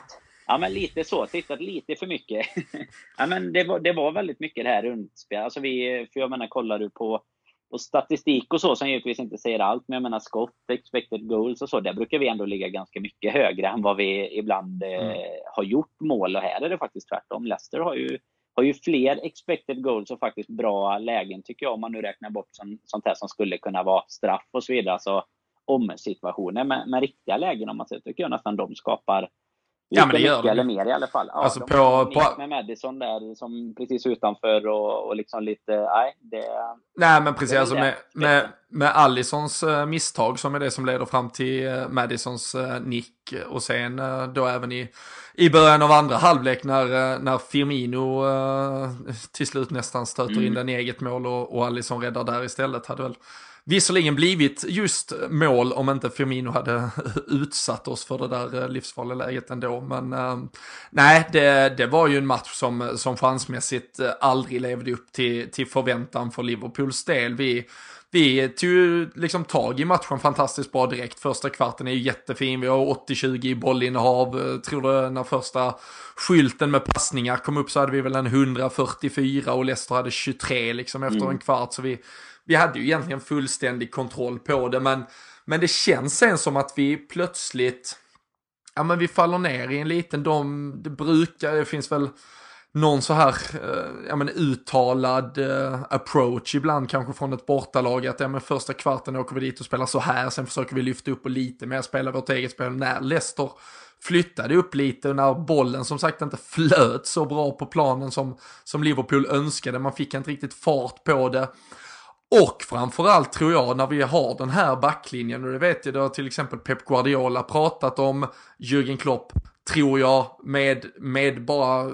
Ja, men lite så. Tittat lite för mycket. <laughs> ja, men det, var, det var väldigt mycket det här rundspel. Alltså vi, för jag menar, kollar du på, på statistik och så, som givetvis inte säger allt, men jag menar skott, expected goals och så, där brukar vi ändå ligga ganska mycket högre än vad vi ibland eh, mm. har gjort mål. Och här är det faktiskt tvärtom. Leicester har ju, har ju fler expected goals och faktiskt bra lägen, tycker jag, om man nu räknar bort som, sånt här som skulle kunna vara straff och så vidare. Alltså om situationer, men, men riktiga lägen om man säger, tycker jag nästan de skapar ja, men det gör mycket eller mer i alla fall. Ja, alltså på, på... med Madison där som precis utanför och, och liksom lite, nej. Det, nej men precis, alltså med, med, med Allisons uh, misstag som är det som leder fram till uh, Madisons uh, nick och sen då även i, i början av andra halvlek när, när Firmino till slut nästan stöter mm. in den i eget mål och, och Allison räddar där istället hade väl visserligen blivit just mål om inte Firmino hade <laughs> utsatt oss för det där eh, livsfarliga läget ändå. Men äh, nej, det, det var ju en match som, som chansmässigt eh, aldrig levde upp till, till förväntan för Liverpools del. Vi, vi tog ju liksom tag i matchen fantastiskt bra direkt. Första kvarten är ju jättefin. Vi har 80-20 i bollinnehav. Tror du när första skylten med passningar kom upp så hade vi väl en 144 och Leicester hade 23 liksom efter mm. en kvart. Så vi, vi hade ju egentligen fullständig kontroll på det, men, men det känns sen som att vi plötsligt, ja men vi faller ner i en liten, de, det brukar, det finns väl någon så här, eh, ja men uttalad eh, approach ibland kanske från ett bortalag att ja men första kvarten åker vi dit och spelar så här, sen försöker vi lyfta upp och lite mer spela vårt eget spel. När Leicester flyttade upp lite och när bollen som sagt inte flöt så bra på planen som, som Liverpool önskade, man fick inte riktigt fart på det. Och framförallt tror jag när vi har den här backlinjen, och det vet jag, det har till exempel Pep Guardiola pratat om, Jürgen Klopp, tror jag, med, med bara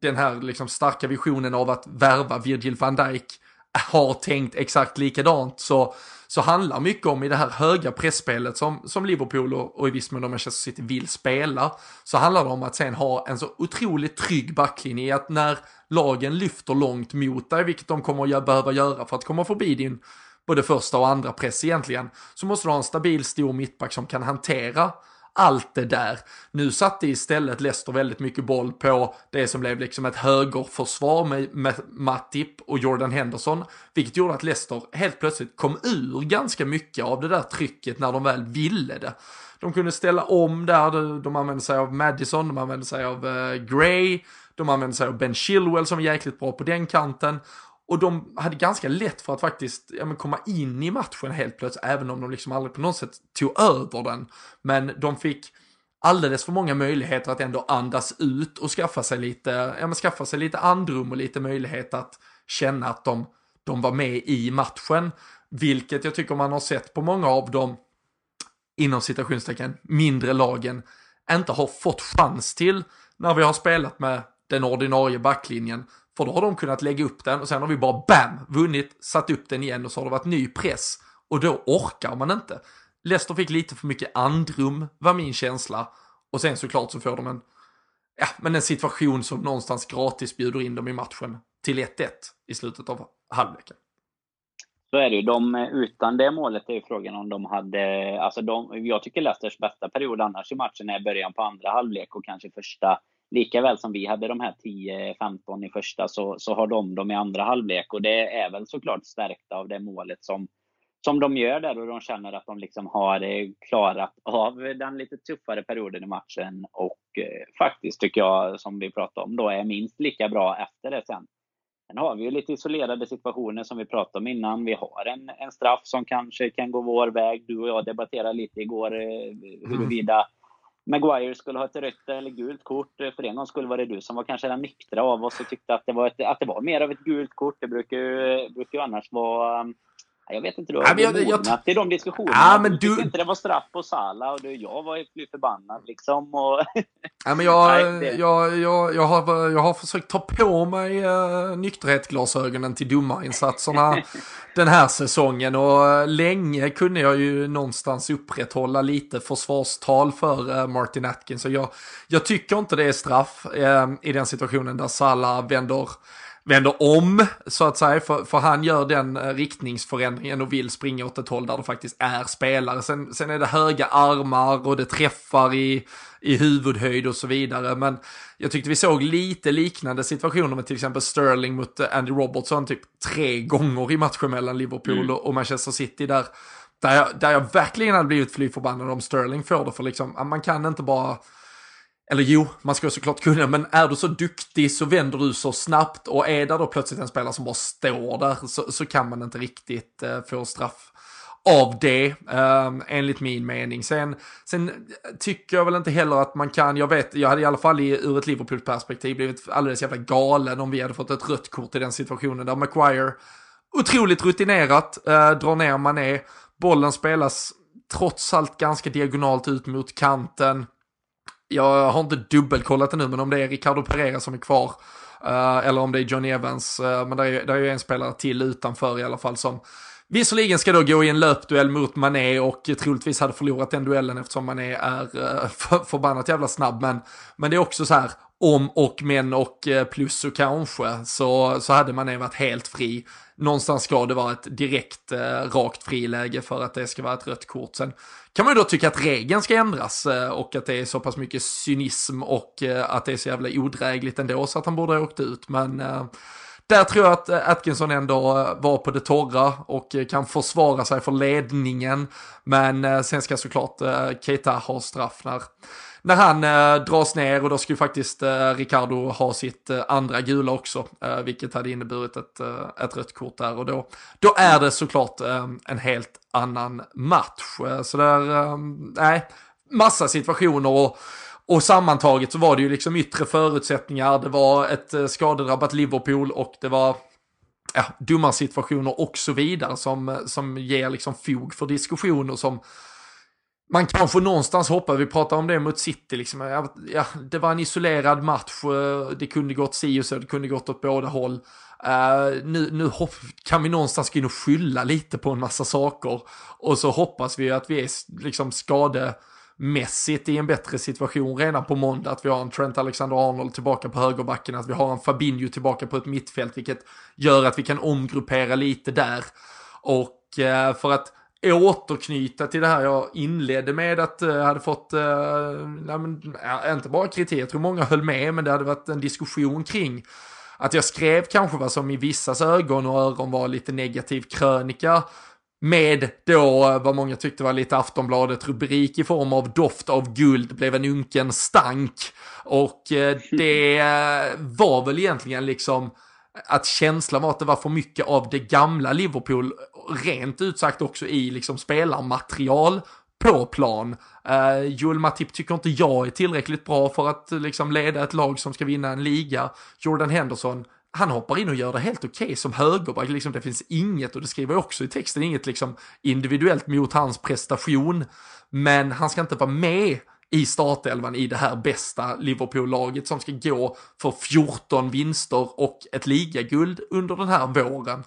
den här liksom starka visionen av att värva Virgil van Dijk har tänkt exakt likadant. Så, så handlar mycket om i det här höga pressspelet som, som Liverpool och, och i viss mån Manchester City vill spela, så handlar det om att sen ha en så otroligt trygg backlinje att när lagen lyfter långt mot dig, vilket de kommer att behöva göra för att komma förbi din både första och andra press egentligen, så måste du ha en stabil stor mittback som kan hantera allt det där. Nu satte istället Leicester väldigt mycket boll på det som blev liksom ett högerförsvar med, Matip och Jordan Henderson, vilket gjorde att Leicester helt plötsligt kom ur ganska mycket av det där trycket när de väl ville det. De kunde ställa om där, de använde sig av Madison, de använde sig av eh, Gray, de använde sig av Ben Chilwell som är jäkligt bra på den kanten. Och de hade ganska lätt för att faktiskt ja, men komma in i matchen helt plötsligt, även om de liksom aldrig på något sätt tog över den. Men de fick alldeles för många möjligheter att ändå andas ut och skaffa sig lite, ja, men skaffa sig lite andrum och lite möjlighet att känna att de, de var med i matchen. Vilket jag tycker man har sett på många av de, inom citationstecken, mindre lagen inte har fått chans till när vi har spelat med den ordinarie backlinjen. För då har de kunnat lägga upp den och sen har vi bara BAM! Vunnit, satt upp den igen och så har det varit ny press. Och då orkar man inte. Leicester fick lite för mycket andrum, var min känsla. Och sen såklart så får de en, ja, men en situation som någonstans gratis bjuder in dem i matchen till 1-1 i slutet av halvleken. Så är det ju. De, eh, utan det målet är ju frågan om de hade... Alltså de, jag tycker Leicesters bästa period annars i matchen är början på andra halvlek och kanske första lika väl som vi hade de här 10-15 i första så, så har de dem i andra halvlek. Och det är väl såklart stärkt av det målet som, som de gör där och de känner att de liksom har eh, klarat av den lite tuffare perioden i matchen. Och eh, faktiskt tycker jag, som vi pratade om, då är minst lika bra efter det sen. Sen har vi ju lite isolerade situationer som vi pratade om innan. Vi har en, en straff som kanske kan gå vår väg. Du och jag debatterade lite igår eh, huruvida Maguire skulle ha ett rött eller gult kort. Eh, för en gång skulle var det du som var kanske den nyktra av oss och tyckte att det var, ett, att det var mer av ett gult kort. Det brukar ju, eh, brukar ju annars vara mm, jag vet inte, du har ja, mognat i de diskussionerna. Ja, men du tyckte inte det var straff på Sala och du, jag var ju förbannad liksom. Och... <laughs> ja, men jag, jag, jag, jag, har, jag har försökt ta på mig uh, nykterhetsglasögonen till domarinsatserna <laughs> den här säsongen och uh, länge kunde jag ju någonstans upprätthålla lite försvarstal för uh, Martin Atkins. Så jag, jag tycker inte det är straff uh, i den situationen där Sala vänder vänder om, så att säga, för, för han gör den eh, riktningsförändringen och vill springa åt ett håll där det faktiskt är spelare. Sen, sen är det höga armar och det träffar i, i huvudhöjd och så vidare. Men jag tyckte vi såg lite liknande situationer med till exempel Sterling mot eh, Andy Robertson typ tre gånger i matchen mellan Liverpool mm. och Manchester City där, där, jag, där jag verkligen hade blivit fly förbannad om Sterling får det för liksom, man kan inte bara eller jo, man ska såklart kunna, men är du så duktig så vänder du så snabbt och är det då plötsligt en spelare som bara står där så, så kan man inte riktigt eh, få straff av det, eh, enligt min mening. Sen, sen tycker jag väl inte heller att man kan, jag vet, jag hade i alla fall i, ur ett Liverpool-perspektiv blivit alldeles jävla galen om vi hade fått ett rött kort i den situationen där Maguire, otroligt rutinerat, eh, drar ner Mané, bollen spelas trots allt ganska diagonalt ut mot kanten, jag har inte dubbelkollat det nu, men om det är Ricardo Pereira som är kvar, uh, eller om det är Johnny Evans, uh, men det är, är ju en spelare till utanför i alla fall som Visserligen ska då gå i en löpduell mot Mané och troligtvis hade förlorat den duellen eftersom Mané är eh, <laughs> för, förbannat jävla snabb. Men, men det är också så här, om och men och plus och kanske så, så hade Mané varit helt fri någonstans ska det vara ett direkt eh, rakt friläge för att det ska vara ett rött kort. Sen kan man ju då tycka att regeln ska ändras eh, och att det är så pass mycket cynism och eh, att det är så jävla odrägligt ändå så att han borde ha åkt ut. Men eh, där tror jag att eh, Atkinson ändå eh, var på det torra och eh, kan försvara sig för ledningen. Men sen ska såklart Keita ha straff när när han eh, dras ner och då ska ju faktiskt eh, Ricardo ha sitt eh, andra gula också, eh, vilket hade inneburit ett, eh, ett rött kort där och då, då är det såklart eh, en helt annan match. Eh, så där, eh, nej, massa situationer och och sammantaget så var det ju liksom yttre förutsättningar, det var ett eh, skadedrabbat Liverpool och det var ja, domarsituationer och så vidare som, som ger liksom fog för diskussioner som man kanske någonstans hoppar, vi pratar om det mot City, liksom, ja, det var en isolerad match, eh, det kunde gått si och så, det kunde gått åt båda håll. Uh, nu, nu kan vi någonstans gå in och skylla lite på en massa saker och så hoppas vi att vi är liksom skademässigt i en bättre situation redan på måndag, att vi har en Trent Alexander-Arnold tillbaka på högerbacken, att vi har en Fabinho tillbaka på ett mittfält, vilket gör att vi kan omgruppera lite där. Och uh, för att återknyta till det här jag inledde med att jag hade fått, äh, men, inte bara kritik, jag tror många höll med, men det hade varit en diskussion kring att jag skrev kanske vad som i vissas ögon och öron var lite negativ krönika med då vad många tyckte var lite Aftonbladet rubrik i form av doft av guld blev en unken stank. Och eh, <laughs> det var väl egentligen liksom att känslan var att det var för mycket av det gamla Liverpool, rent ut sagt också i liksom spelarmaterial på plan. Uh, Joel Matip tycker inte jag är tillräckligt bra för att liksom leda ett lag som ska vinna en liga. Jordan Henderson, han hoppar in och gör det helt okej okay som högerback. Liksom, det finns inget, och det skriver jag också i texten, inget liksom individuellt mot hans prestation. Men han ska inte vara med i startelvan i det här bästa Liverpool-laget som ska gå för 14 vinster och ett ligaguld under den här våren.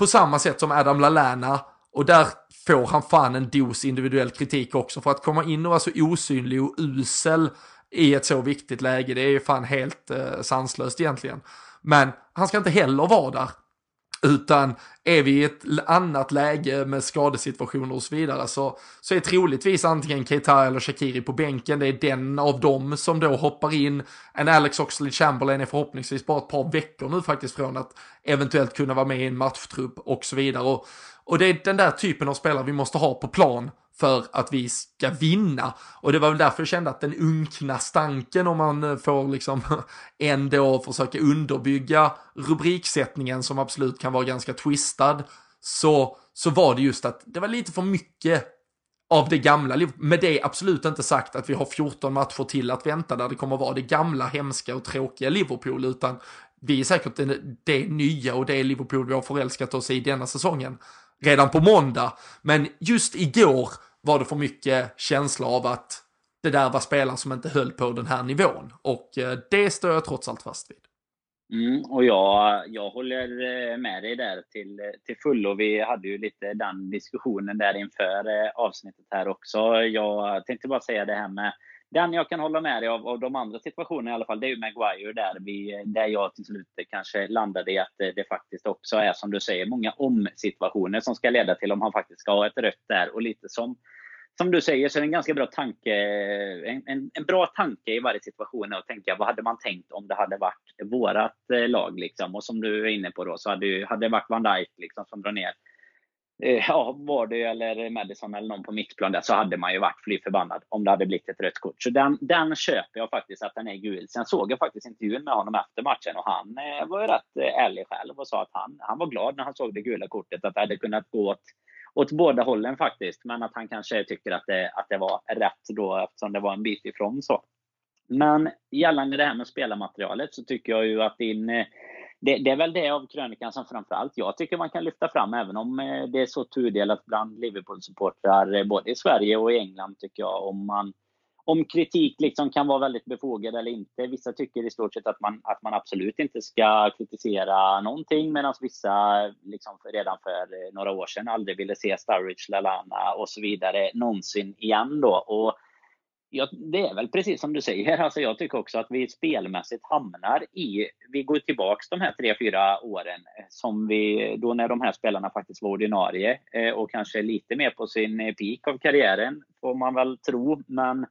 På samma sätt som Adam Lallana och där får han fan en dos individuell kritik också för att komma in och vara så osynlig och usel i ett så viktigt läge. Det är ju fan helt eh, sanslöst egentligen. Men han ska inte heller vara där. Utan är vi i ett annat läge med skadesituationer och så vidare så, så är troligtvis antingen Keita eller Shakiri på bänken. Det är den av dem som då hoppar in. En Alex Oxley Chamberlain är förhoppningsvis bara ett par veckor nu faktiskt från att eventuellt kunna vara med i en matchtrupp och så vidare. Och, och det är den där typen av spelare vi måste ha på plan för att vi ska vinna. Och det var väl därför jag kände att den unkna stanken om man eh, får liksom <laughs> ändå försöka underbygga rubriksättningen som absolut kan vara ganska twistad. Så, så var det just att det var lite för mycket av det gamla. Med det absolut inte sagt att vi har 14 matcher till att vänta där det kommer vara det gamla, hemska och tråkiga Liverpool, utan vi är säkert det, det nya och det Liverpool vi har förälskat oss i denna säsongen redan på måndag. Men just igår var det för mycket känsla av att det där var spelare som inte höll på den här nivån. Och eh, det står jag trots allt fast vid. Mm, och jag, jag håller eh, med dig där till, till fullo. Vi hade ju lite den diskussionen där inför eh, avsnittet här också. Jag tänkte bara säga det här med den jag kan hålla med dig av, av de andra situationerna i alla fall, det är ju Maguire där, vi, där jag till slut kanske landade i att det, faktiskt också är som du säger, många om-situationer som ska leda till om han faktiskt ska ha ett rött där. Och lite som, som du säger så är det en ganska bra tanke, en, en, en bra tanke i varje situation att tänka vad hade man tänkt om det hade varit vårat eh, lag liksom. Och som du är inne på då så hade, hade det varit Van Dijk liksom som drar ner Eh, ja, var det eller Madison eller någon på mittplan där så hade man ju varit fly förbannad om det hade blivit ett rött kort. Så den, den köper jag faktiskt att den är gul. Sen såg jag faktiskt intervjun med honom efter matchen och han eh, var ju rätt eh, ärlig själv och sa att han, han var glad när han såg det gula kortet. Att det hade kunnat gå åt, åt båda hållen faktiskt. Men att han kanske tycker att det, att det var rätt då eftersom det var en bit ifrån så. Men gällande det här med spelarmaterialet så tycker jag ju att din eh, det, det, är väl det av krönikan som framförallt jag tycker man kan lyfta fram, även om eh, det är så tudelat bland Liverpool-supportrar eh, både i Sverige och i England, tycker jag. Om, man, om kritik liksom kan vara väldigt befogad eller inte. Vissa tycker i stort sett att man, att man absolut inte ska kritisera någonting, medan vissa liksom redan för eh, några år sedan aldrig ville se Sturridge, Lalana och så vidare någonsin igen. Då. Och Ja, det är väl precis som du säger. <laughs> Alltså jag tycker också att vi spelmässigt hamnar i... Vi går tillbaks de här tre, fyra åren eh, som vi, då när de här spelarna faktiskt var ordinarie eh, och kanske lite mer på sin eh, peak av karriären, får man väl tro. Men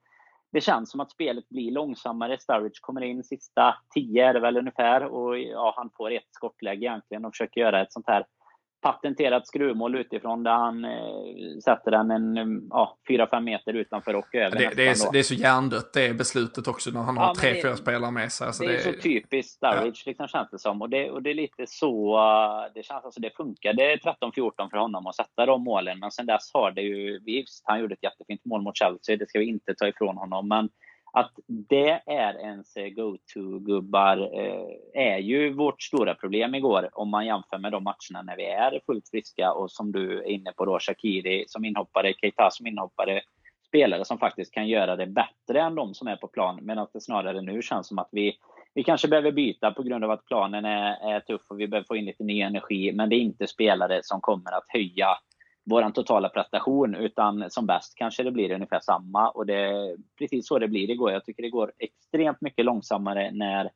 det känns som att spelet blir långsammare. Sturridge kommer in sista tio är det väl ungefär och ja, han får ett skottläge egentligen och försöker göra ett sånt här patenterat skruvmål utifrån där han eh, sätter den en ja, 4-5 meter utanför och över. Det, det, är, det är så hjärndött det beslutet också när han har tre, fyra spelare med sig. Alltså det, det, är så typiskt Sturridge ja. liksom, känns det som. Och det, och det är lite så, eh, det känns alltså det funkade 13-14 för honom att sätta de målen. Men sen dess har det ju, visst han gjorde ett jättefint mål mot Chelsea, det ska vi inte ta ifrån honom. Men att det är ens go-to-gubbar eh, är ju vårt stora problem igår om man jämför med de matcherna när vi är fullt friska och som du är inne på då, Shakiri som inhoppare, Keita som inhoppare spelare som faktiskt kan göra det bättre än de som är på plan. Medan det snarare nu känns som att vi, vi kanske behöver byta på grund av att planen är, är tuff och vi behöver få in lite ny energi. Men det är inte spelare som kommer att höja vår totala prestation, utan som bäst kanske det blir ungefär samma. Och det är precis så det blir igår. Jag tycker det går extremt mycket långsammare när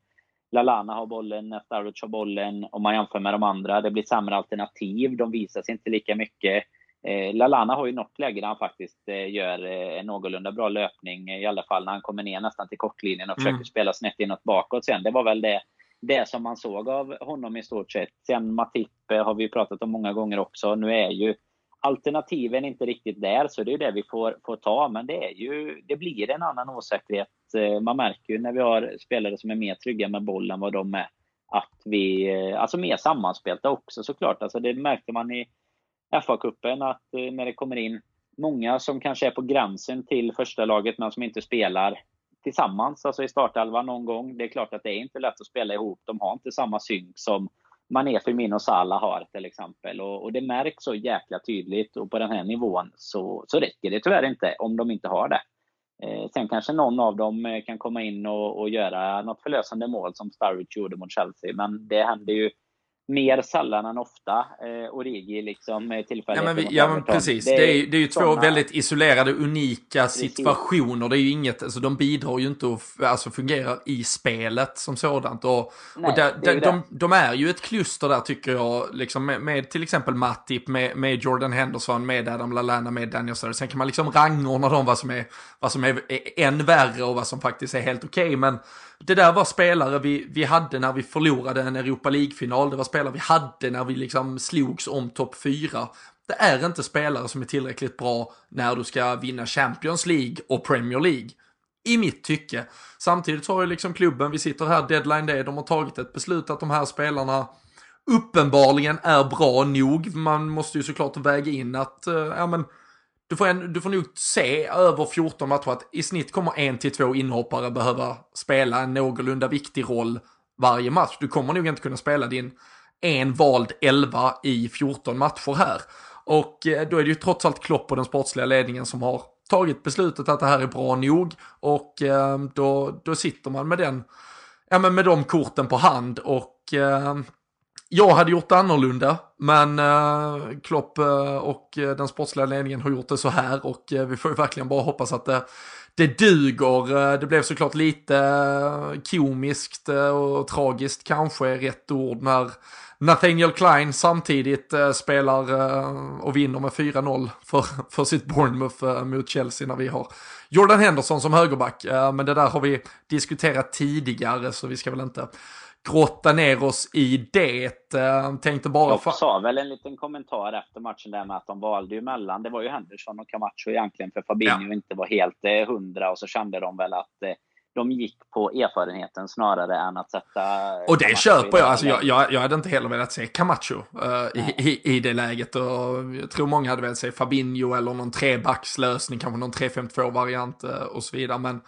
Lalana har bollen, när Starwich har bollen. Om man jämför med de andra. Det blir sämre alternativ. De visar sig inte lika mycket. Eh, Lalana har ju något läge där han faktiskt eh, gör eh, en någorlunda bra löpning. I alla fall när han kommer ner nästan till kortlinjen och mm. försöker spela snett inåt bakåt sen. Det var väl det, det som man såg av honom i stort sett. Sen Matip har vi pratat om många gånger också. Nu är ju alternativen inte riktigt där, så det är det vi får, får ta. Men det, är ju, det blir en annan osäkerhet. Eh, man märker ju när vi har spelare som är mer trygga med bollen vad de är. Att vi, eh, alltså mer sammanspelta också såklart. Alltså det märkte man i FA-cupen att eh, när det kommer in många som kanske är på gränsen till första laget men som inte spelar tillsammans, alltså i startelvan någon gång. Det är klart att det är inte lätt att spela ihop. De har inte samma synk som Mané, Firmino och Salah har till exempel. Och, och, det märks så jäkla tydligt och på den här nivån så, så räcker det tyvärr inte om de inte har det. Eh, sen kanske någon av dem eh, kan komma in och, och göra något förlösande mål som Sturridge gjorde mot Chelsea. Men det händer ju mer sällan än ofta. Eh, Origi liksom tillfället. Ja men, vi, ja, men precis. Det är, det är, det är ju såna... två väldigt isolerade, unika situationer. Det är ju inget, alltså de bidrar ju inte att alltså, fungera i spelet som sådant. Och, Nej, och där, där, de, de, är ju ett kluster där tycker jag, liksom med, med till exempel Matip, med, med Jordan Henderson, med Adam Lallana, med Daniel Sturridge. Sen kan man liksom rangordna dem vad som är, vad som är, är än värre och vad som faktiskt är helt okej. Okay, men det där var spelare vi, vi hade när vi förlorade en Europa League-final. Det var spelare vi hade när vi liksom slogs om topp 4. Det är inte spelare som är tillräckligt bra när du ska vinna Champions League och Premier League. I mitt tycke. Samtidigt har ju liksom klubben, vi sitter här deadline day, de har tagit ett beslut att de här spelarna uppenbarligen är bra nog. Man måste ju såklart väga in att, eh, ja men, du får, en, du får nog se över 14 matcher att i snitt kommer en till två inhoppare behöva spela en någorlunda viktig roll varje match. Du kommer nog inte kunna spela din en vald 11 i 14 matcher här. Och eh, då är det ju trots allt Klopp och den sportsliga ledningen som har tagit beslutet att det här är bra nog. Och eh, då, då sitter man med den, ja men med de korten på hand och eh, jag hade gjort det annorlunda, men eh, Klopp eh, och eh, den sportsliga ledningen har gjort det så här och eh, vi får ju verkligen bara hoppas att det, det duger. det blev såklart lite komiskt och tragiskt kanske är rätt ord när Nathaniel Klein samtidigt spelar och vinner med 4-0 för, för sitt Bournemouth mot Chelsea när vi har Jordan Henderson som högerback. men det där har vi diskuterat tidigare så vi ska väl inte grotta ner oss i det. Uh, tänkte bara... Jag sa väl en liten kommentar efter matchen där med att de valde ju mellan, det var ju Henderson och Camacho egentligen, för Fabinho ja. inte var helt eh, hundra och så kände de väl att eh, de gick på erfarenheten snarare än att sätta... Och det köper jag. Alltså, jag, jag. Jag hade inte heller velat se Camacho uh, i, i, i, det läget. Och jag tror många hade velat se Fabinho eller någon trebackslösning, kanske någon 3-5-2-variant uh, och så vidare. Men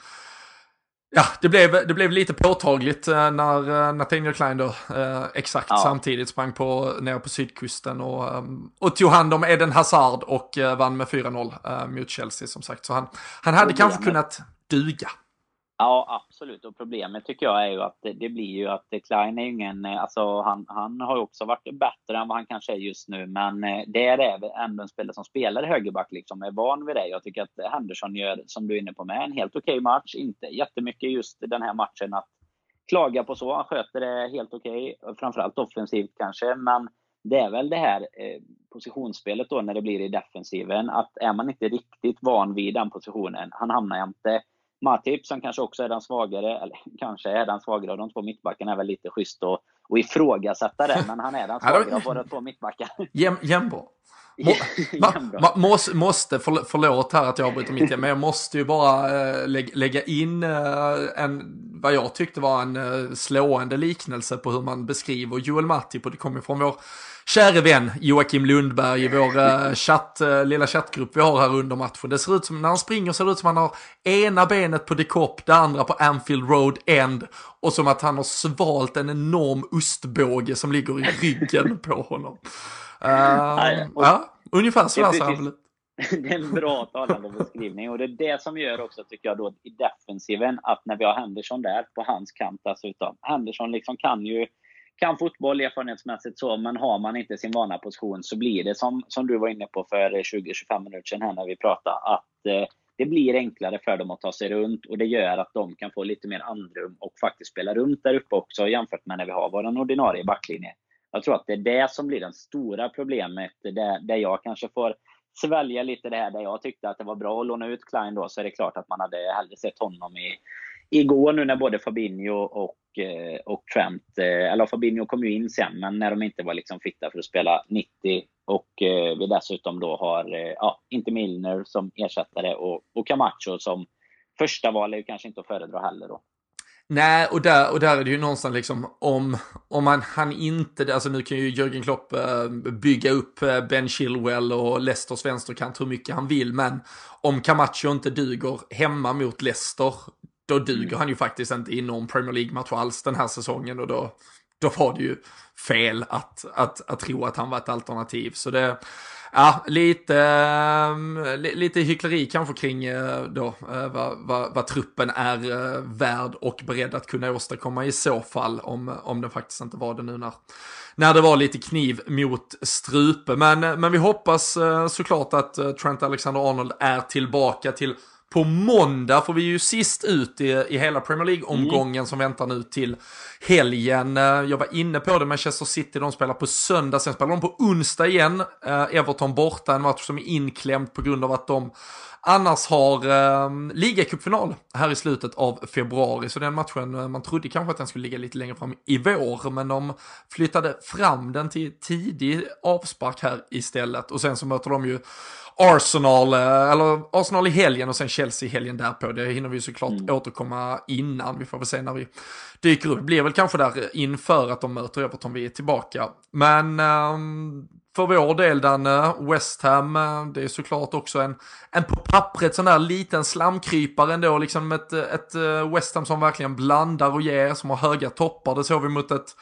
Ja, det blev, det blev lite påtagligt eh, när eh, Nathaniel Klein då eh, exakt ja. samtidigt sprang på, ner på sydkusten och, och tog hand om Eden Hazard och vann med 4-0 mot Chelsea som sagt. Så han, han hade kanske kunnat duga. Ja, absolut. Och problemet tycker jag är ju att det, det blir ju att Klein är ju ingen, eh, alltså han, han har ju också varit bättre än vad han kanske är just nu, men eh, det är ändå en spelare som spelar högerback liksom, är van vid det. Jag tycker att Henderson gör, som du är inne på med, en helt okej okay match. Inte jättemycket just den här matchen att klaga på så. Han sköter det helt okej, okay, framförallt offensivt kanske, men det är väl det här eh, positionsspelet då när det blir i defensiven, att är man inte riktigt van vid den positionen, han hamnar inte Matip som kanske också är den svagare, eller <laughs> kanske är den svagare av de två mittbackarna är väl lite schysst att, att ifrågasätta det, men han är den <laughs> svagare av båda två mittbackar. <laughs> Jäm, jämnbra. Må, ma, måste, måste, förlåt här att jag avbryter mitt i, men jag måste ju bara äh, lägga in äh, en, vad jag tyckte var en äh, slående liknelse på hur man beskriver Joel Matip och det kommer från vår käre vän Joakim Lundberg i vår uh, chatt, uh, lilla chattgrupp vi har här under matchen. Det ser ut som, när han springer ser det ut som han har ena benet på The Cop, det andra på Anfield Road End och som att han har svalt en enorm ostbåge som ligger i ryggen på honom. <laughs> Uh, ja, ungefär så ser han väl ut. <laughs> det är en bra talande beskrivning. Och det är det som gör också, tycker jag, då i defensiven, att när vi har Henderson där, på hans kant dessutom. Henderson liksom kan ju kan fotboll erfarenhetsmässigt så, men har man inte sin vana position så blir det som, som du var inne på för 20-25 minuter sedan här när vi pratade, att eh, det blir enklare för dem att ta sig runt och det gör att de kan få lite mer andrum och faktiskt spela runt där uppe också jämfört med när vi har vår ordinarie backlinje. Jag tror att det är det som blir det stora problemet, där, där jag kanske får svälja lite det här där jag tyckte att det var bra att låna ut Klein då, så är det klart att man hade hellre sett honom i, igår nu när både Fabinho och, eh, och Trent, eh, eller Fabinho kom ju in sen, men när de inte var liksom fitta för att spela 90 och eh, vi dessutom då har, ja, inte Milner som ersättare och, och Camacho som första val är ju kanske inte att föredra heller då. Nej, och där, och där är det ju någonstans liksom om, om man han inte, alltså nu kan ju Jörgen Klopp bygga upp Ben Chilwell och Leicesters vänsterkant hur mycket han vill, men om Camacho inte duger hemma mot Leicester, då duger mm. han ju faktiskt inte i någon Premier League-match alls den här säsongen och då, då var det ju fel att, att, att tro att han var ett alternativ. Så det, ja, lite, äh, lite hyckleri kanske kring äh, då, äh, vad, vad, vad, truppen är värd och beredd att kunna åstadkomma i så fall om, om den faktiskt inte var det nu när, när det var lite kniv mot strupe. Men, men vi hoppas såklart att Trent Alexander-Arnold är tillbaka till på måndag får vi ju sist ut i, i hela Premier League-omgången mm. som väntar nu till helgen. Eh, jag var inne på det, Manchester City, de spelar på söndag, sen spelar de på onsdag igen. Eh, Everton borta, en match som är inklämd på grund av att de annars har eh, ligacupfinal här i slutet av februari. Så den matchen, eh, man trodde kanske att den skulle ligga lite längre fram i vår, men de flyttade fram den till tidig avspark här istället. Och sen så möter de ju Arsenal, eh, eller Arsenal i helgen och sen Chelsea i helgen därpå. Det hinner vi såklart mm. återkomma innan. Vi får väl se när vi dyker upp. Det blir väl kanske där inför att de möter Everton vi är tillbaka. Men um, för vår del Danne, West Ham, eh, det är såklart också en, en på pappret sån där liten slamkrypare ändå, liksom ett, ett eh, West Ham som verkligen blandar och ger, som har höga toppar. Det såg vi mot ett,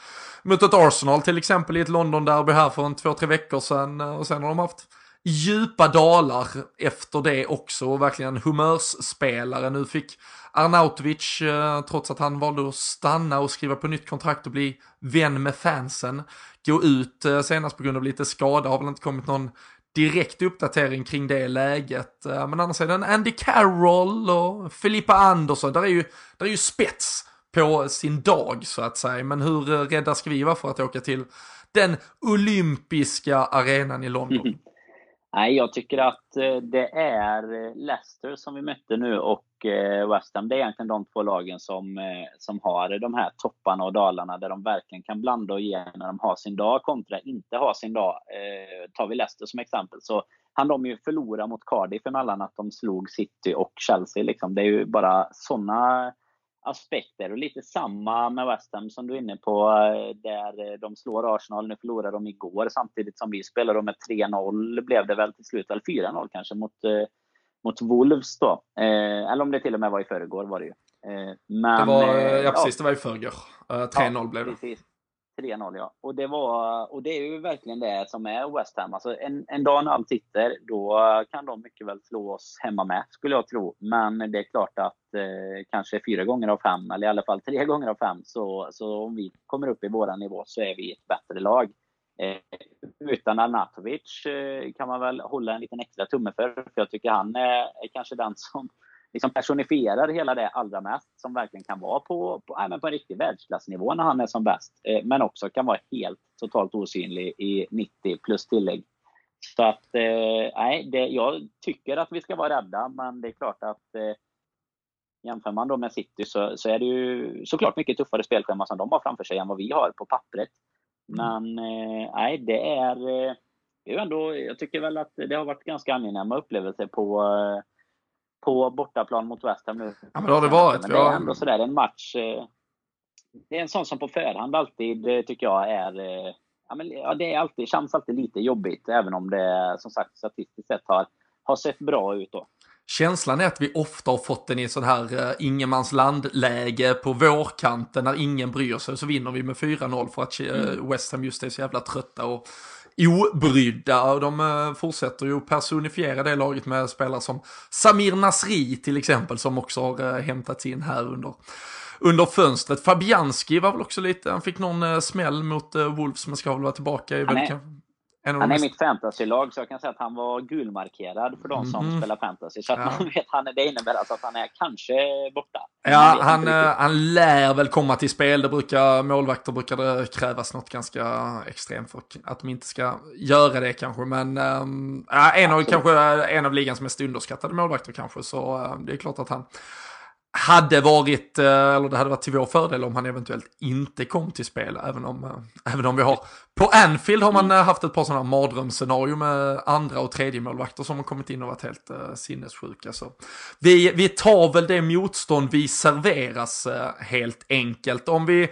mot ett Arsenal till exempel i ett London-derby här för en två, tre veckor sedan och sen har de haft djupa dalar efter det också och verkligen humörsspelare. Nu fick Arnautovic, eh, trots att han valde att stanna och skriva på nytt kontrakt och bli vän med fansen, gå ut eh, senast på grund av lite skada, har väl inte kommit någon direkt uppdatering kring det läget. Eh, men annars är det en Andy Carroll och Filippa Andersson, där är ju, där är ju spets på sin dag så att säga. Men hur rädda ska vi vara för att åka till den olympiska arenan i London? <laughs> Nej, jag tycker att eh, det är eh, Leicester som vi mötte nu och eh, West Ham. Det är egentligen de två lagen som, som har de här topparna och dalarna där de verkligen kan blanda och ge när de har sin dag kontra inte ha sin dag. tar vi Leicester som exempel så hann de ju förlora mot Cardiff emellan att de slog City och Chelsea. Liksom. Det är ju bara sådana aspekter. Och lite samma med West Ham som du är inne på, eh, där eh, de slår Arsenal. Nu förlorade de igår samtidigt som vi spelade med 3-0 blev det väl till slut, eller 4-0 kanske, mot, eh, mot Wolves då. eller om det till och med var i förrgår var det ju. men, det var, ja precis, det var i förrgår. 3-0 ja, blev det. Precis. 3-0 ja. Och det, var, och det är ju verkligen det som är West Ham. Alltså en, en dag när allt sitter, då kan de mycket väl slå oss hemma med, skulle jag tro. Men det är klart att eh, kanske fyra gånger av fem, eller i alla fall tre <laughs> gånger av fem, så, så om vi kommer upp i vår nivå så är vi ett bättre lag. Eh, utan Arnatovic eh, kan man väl hålla en liten extra tumme för, för jag tycker han är, är kanske den som liksom personifierar hela det allra mest, som verkligen kan vara på, på, äh, på en riktig världsklassnivå när han är som bäst, eh, men också kan vara helt totalt osynlig i 90 plus tillägg. Så att, eh, nej, det, jag tycker att vi ska vara rädda, men det är klart att eh, jämför man då med City så, så är det ju såklart mycket tuffare spelschema som de har framför sig än vad vi har på pappret. Mm. Men eh, nej, det är, eh, det är ändå, jag tycker väl att det har varit ganska angenäma upplevelser på eh, på bortaplan mot West Ham nu. Ja, men det har det varit. Men det är ändå sådär en match. Eh, det är en sån som på förhand alltid eh, tycker jag är eh, Ja, men, ja, det är alltid, känns alltid lite jobbigt, även om det som sagt statistiskt sett har, har sett bra ut. Då. känslan är att vi ofta har fått den i sån här uh, ingenmansland-läge på vårkanten när ingen bryr sig så vinner vi med 4-0 för att uh, West Ham just är så jävla trötta och obrydda och de uh, fortsätter ju personifiera det laget med spelare som Samir Nasri till exempel som också har uh, hämtats in här under under fönstret. Fabianski var väl också lite, han fick någon uh, smäll mot Wolves men ska väl vara tillbaka i veckan. Han är mest... mitt fantasylag så jag kan säga att han var gulmarkerad för de som mm. spelar fantasy. Så att ja. man <laughs> vet, han, det innebär alltså att han är kanske borta. Ja, han, eh, han lär väl komma till spel. Det brukar, målvakter brukar det krävas något ganska extremt för att de inte ska göra det kanske. Men ähm, en, av, kanske, en av ligans mest underskattade målvakter kanske. Så äh, det är klart att han hade varit, eh, eller det hade varit till vår fördel om han eventuellt inte kom till spel, även om, eh, även om vi har, på Anfield har man eh, haft ett par sådana mardrömsscenario med andra och tredje målvakter som har kommit in och varit helt uh, sinnessjuka. Så vi, vi tar väl det motstånd vi serveras uh, helt enkelt. Om vi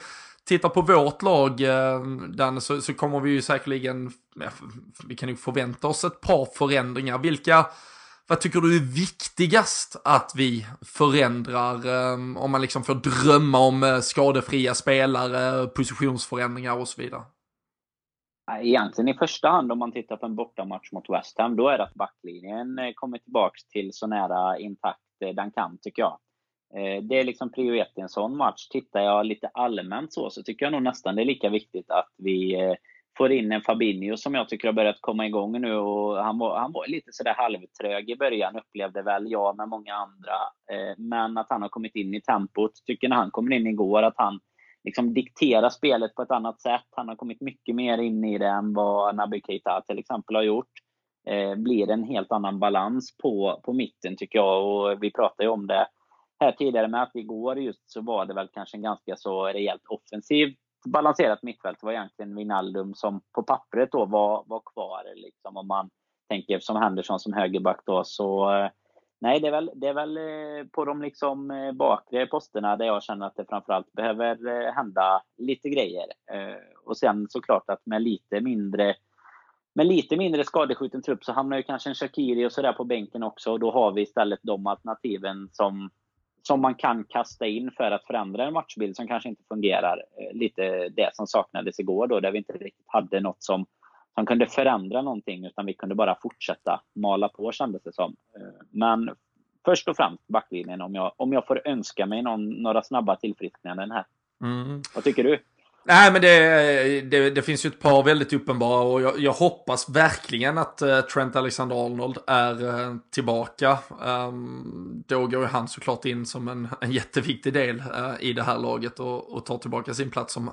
tittar på vårt lag, uh, Dan, så, så kommer vi ju säkerligen, vi kan ju förvänta oss ett par förändringar. Vilka vad tycker du är viktigast att vi förändrar ehm, om man liksom får drömma om eh, skadefria spelare, positionsförändringar och så vidare? Egentligen i första hand om man tittar på en bortamatch mot West Ham, då är det att backlinjen eh, kommer tillbaka till så nära intakt eh, den kan, tycker jag. Det är liksom prio ett i en sån match. Tittar jag lite allmänt så, så tycker jag nog nästan det är lika viktigt att vi får in en Fabinho som jag tycker har börjat komma igång nu. Och han, var, han var lite sådär halvtrög i början, upplevde väl jag med många andra. Eh, men att han har kommit in i tempot. Tycker när han kommer in igår att han liksom dikterar spelet på ett annat sätt. Han har kommit mycket mer in i det än vad Naby Keita till exempel har gjort. Eh, blir en helt annan balans på, på mitten tycker jag. Och vi pratade ju om det här tidigare med att igår just så var det väl kanske en ganska så rejält offensiv balanserat mittfält var egentligen Wijnaldum som på pappret då var, var kvar. Liksom, om man tänker som Henderson som högerback då. Så eh, nej, det är väl, det är väl eh, på de liksom eh, bakre posterna där jag känner att det framförallt behöver hända lite grejer. Och sen såklart att med lite mindre med lite mindre skadeskjuten trupp så hamnar ju kanske en Shakiri och sådär på bänken också. Och då har vi istället de alternativen som som man kan kasta in för att förändra en matchbild som kanske inte fungerar. Eh, lite det som saknades igår då, där vi inte riktigt hade något som, som kunde förändra någonting, utan vi kunde bara fortsätta mala på kändes det som. Eh, men först och främst backlinjen, om jag, om jag får önska mig någon, några snabba tillfrisknanden här. Mm. Vad tycker du? Nej, men det, det, det, finns ju ett par väldigt uppenbara och jag, jag hoppas verkligen att uh, Trent Alexander-Arnold är uh, tillbaka. Um, då går ju han såklart in som en, en jätteviktig del uh, i det här laget och, och tar tillbaka sin plats som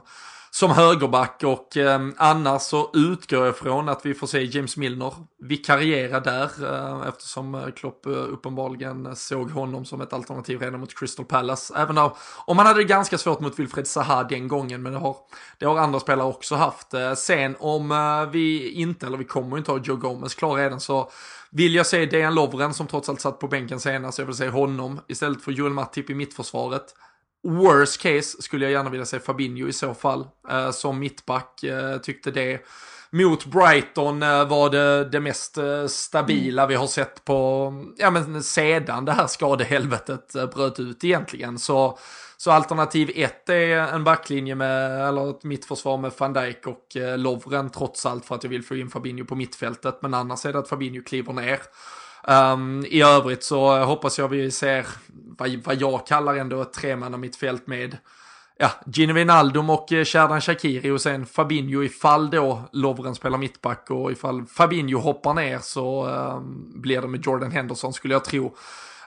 som högerback och eh, annars så utgår jag från att vi får se James Milner vikariera där eh, eftersom eh, Klopp eh, uppenbarligen såg honom som ett alternativ redan mot Crystal Palace. Även då, om man hade det ganska svårt mot Wilfred Zaha den gången men det har, det har andra spelare också haft. Eh, sen om eh, vi inte, eller vi kommer inte ha Joe Gomez klar redan så vill jag se Dejan Lovren som trots allt satt på bänken senast, jag vill se honom istället för Joel Matip i mittförsvaret. Worst case skulle jag gärna vilja se Fabinho i så fall. Eh, som mittback eh, tyckte det. Mot Brighton eh, var det det mest eh, stabila mm. vi har sett på, ja men sedan det här skadehelvetet eh, bröt ut egentligen. Så, så alternativ ett är en backlinje med, eller ett mittförsvar med van Dijk och eh, Lovren trots allt för att jag vill få in Fabinho på mittfältet. Men annars är det att Fabinho kliver ner. Um, I övrigt så eh, hoppas jag vi ser vad, vad jag kallar ändå ett tremanna med ja, Gino Wijnaldum och eh, Sherdan Shakiri och sen Fabinho ifall då Lovren spelar mittback och ifall Fabinho hoppar ner så um, blir det med Jordan Henderson skulle jag tro.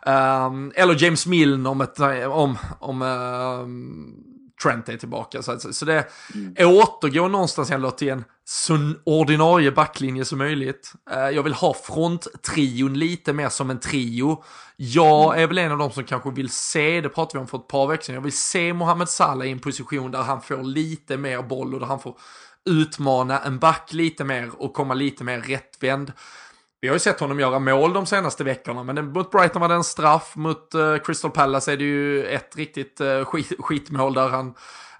Um, eller James Milne om, ett, om, om um, Trent är tillbaka. Så, så det mm. återgår någonstans ändå till en så ordinarie backlinje som möjligt. Uh, jag vill ha fronttrion lite mer som en trio. Jag mm. är väl en av de som kanske vill se, det pratade vi om för ett par veckor sedan, jag vill se Mohamed Salah i en position där han får lite mer boll och där han får utmana en back lite mer och komma lite mer rättvänd. Vi har ju sett honom göra mål de senaste veckorna, men mot Brighton var det en straff, mot uh, Crystal Palace är det ju ett riktigt uh, skit, skitmål där han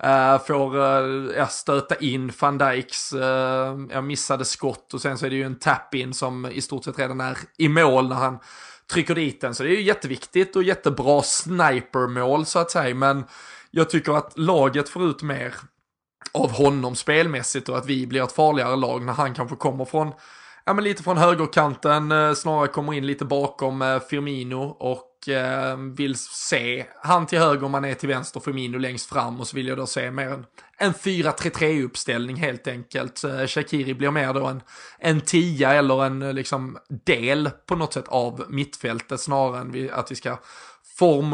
uh, får uh, stöta in van Dijks uh, missade skott och sen så är det ju en tap-in som i stort sett redan är i mål när han trycker dit den. Så det är ju jätteviktigt och jättebra snipermål så att säga. Men jag tycker att laget får ut mer av honom spelmässigt och att vi blir ett farligare lag när han kanske kommer från, ja men lite från högerkanten, eh, snarare kommer in lite bakom eh, Firmino och eh, vill se han till höger om man är till vänster, Firmino längst fram och så vill jag då se mer en, en 4-3-3 uppställning helt enkelt. Shakiri blir mer då en, en tia eller en liksom del på något sätt av mittfältet snarare än vi, att vi ska form,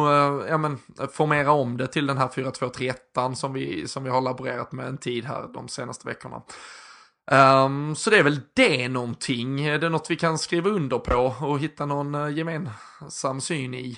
ja men, formera om det till den här 4-2-3-1 som vi, som vi har laborerat med en tid här de senaste veckorna. Um, så det är väl det någonting. Är det något vi kan skriva under på och hitta någon eh, gemensam syn i?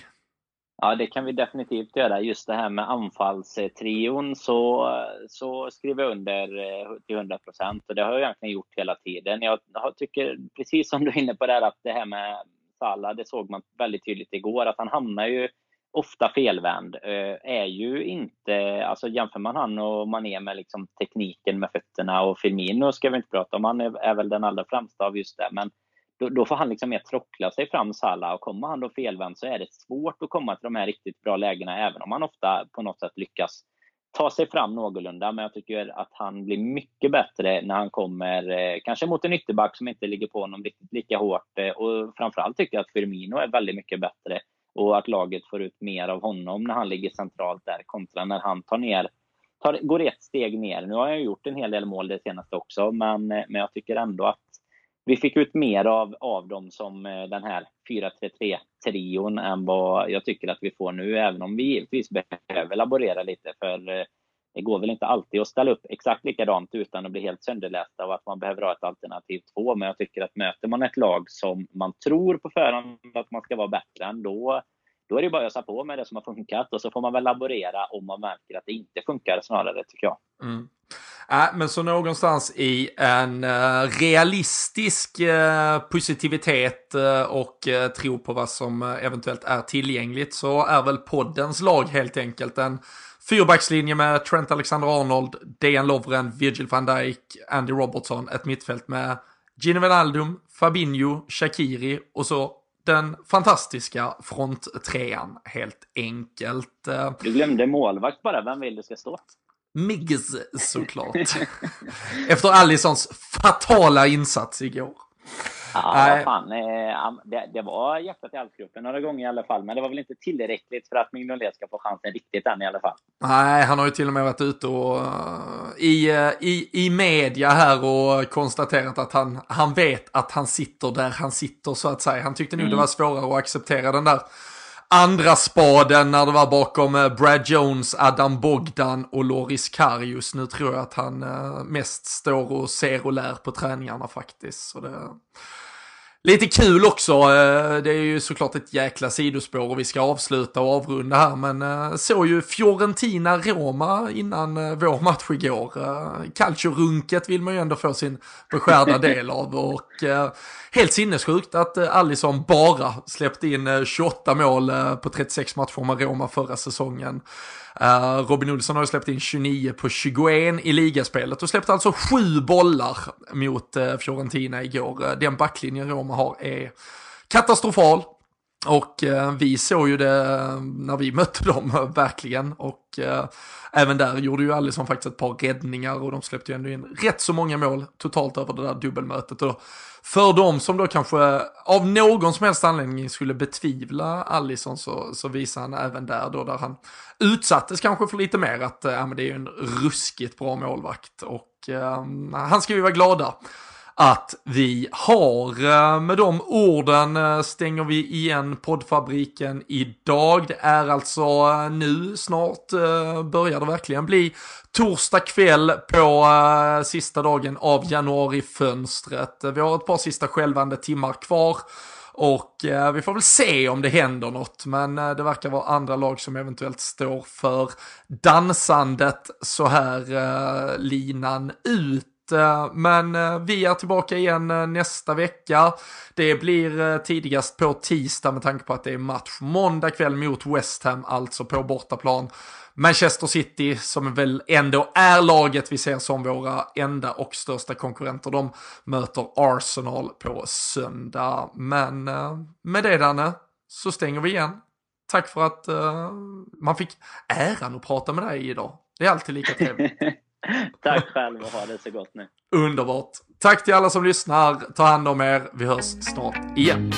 Ja, det kan vi definitivt göra. Just det här med anfallstrion så, så skriver jag under eh, till 100 procent. Och det har jag egentligen gjort hela tiden. Jag tycker, precis som du är inne på där, att det här med Salah, det såg man väldigt tydligt igår, att han hamnar ju ofta felvänd. Eh, är ju inte, alltså jämför man han och Mané med liksom tekniken med fötterna och Firmino ska vi inte prata om, han är, är väl den allra främsta av just det, men då, då, får han liksom mer trockla sig fram Salah och kommer han då felvänd så är det svårt att komma till de här riktigt bra lägena även om han ofta på något sätt lyckas ta sig fram någorlunda, men jag tycker att han blir mycket bättre när han kommer, eh, kanske mot en ytterback som inte ligger på honom riktigt lika hårt. Eh, och framförallt tycker jag att Firmino är väldigt mycket bättre och att laget får ut mer av honom när han ligger centralt där kontra när han tar ner, tar, går ett steg ner. Nu har jag gjort en hel del mål det senaste också, men, eh, men jag tycker ändå att vi fick ut mer av, av dem som eh, den här 4-3-3-trion än vad jag tycker att vi får nu, även om vi givetvis behöver laborera lite. För eh, det går väl inte alltid att ställa upp exakt likadant utan att bli helt sönderlästa och att man behöver ha ett alternativ två. Men jag tycker att möter man ett lag som man tror på förhand att man ska vara bättre än, då, då är det bara att ösa på med det som har funkat och så får man väl laborera om man märker att det inte funkar snarare, tycker jag. Mm. Äh, men så någonstans i en uh, realistisk uh, positivitet uh, och tro på vad som eventuellt är tillgängligt så är väl poddens lag helt enkelt en fyrbackslinje med Trent Alexander-Arnold, Dejan Lovren, Virgil van Dijk, Andy Robertson, ett mittfält med Gino Wijnaldum, Fabinho, Shakiri och så den fantastiska fronttrean helt enkelt. Du glömde målvakt bara, vem vill du ska stå? Miggs såklart. <laughs> Efter Allisons fatala insats igår. Ja, äh, fan. Det, det var hjärtat i alpgruppen några gånger i alla fall, men det var väl inte tillräckligt för att Mignolet ska få chansen riktigt än i alla fall. Nej, han har ju till och med varit ute och, uh, i, uh, i, i media här och konstaterat att han, han vet att han sitter där han sitter så att säga. Han tyckte nog mm. det var svårare att acceptera den där andra spaden när det var bakom eh, Brad Jones, Adam Bogdan och Loris Karius. Nu tror jag att han eh, mest står och ser och lär på träningarna faktiskt. Så det... Lite kul också, eh, det är ju såklart ett jäkla sidospår och vi ska avsluta och avrunda här, men såg ju Fiorentina-Roma innan vår match igår. Calcio-runket vill man ju ändå få sin beskärda <laughs> del av och helt sinnessjukt att eh, Alisson bara släppte in 28 eh, mål eh, på 36 matcher med Roma förra säsongen. Robin Olsson har ju släppt in 29 på 21 i ligaspelet och släppte alltså sju bollar mot Fiorentina igår. Den backlinjen Roma har är katastrofal. Och eh, vi såg ju det eh, när vi mötte dem, <laughs> verkligen. Och eh, även där gjorde ju Alisson faktiskt ett par räddningar och de släppte ju ändå in rätt så många mål totalt över det där dubbelmötet. Och för de som då kanske av någon som helst anledning skulle betvivla Alisson så, så visar han även där då där han utsattes kanske för lite mer att eh, men det är ju en ruskigt bra målvakt och eh, han ska vi vara glada att vi har. Eh, med de orden eh, stänger vi igen poddfabriken idag. Det är alltså eh, nu snart börjar det verkligen bli torsdag kväll på sista dagen av januarifönstret. Vi har ett par sista skälvande timmar kvar. Och vi får väl se om det händer något, men det verkar vara andra lag som eventuellt står för dansandet så här linan ut. Eh, men eh, vi är tillbaka igen eh, nästa vecka. Det blir tidigast på tisdag med tanke på att det är match måndag kväll mot West Ham, alltså på bortaplan. Manchester City, som väl ändå är laget vi ser som våra enda och största konkurrenter, de möter Arsenal på söndag. Men med det Danne, så stänger vi igen. Tack för att uh, man fick äran att prata med dig idag. Det är alltid lika trevligt. <laughs> <laughs> Tack själv och ha det så gott nu. Underbart. Tack till alla som lyssnar. Ta hand om er. Vi hörs snart igen.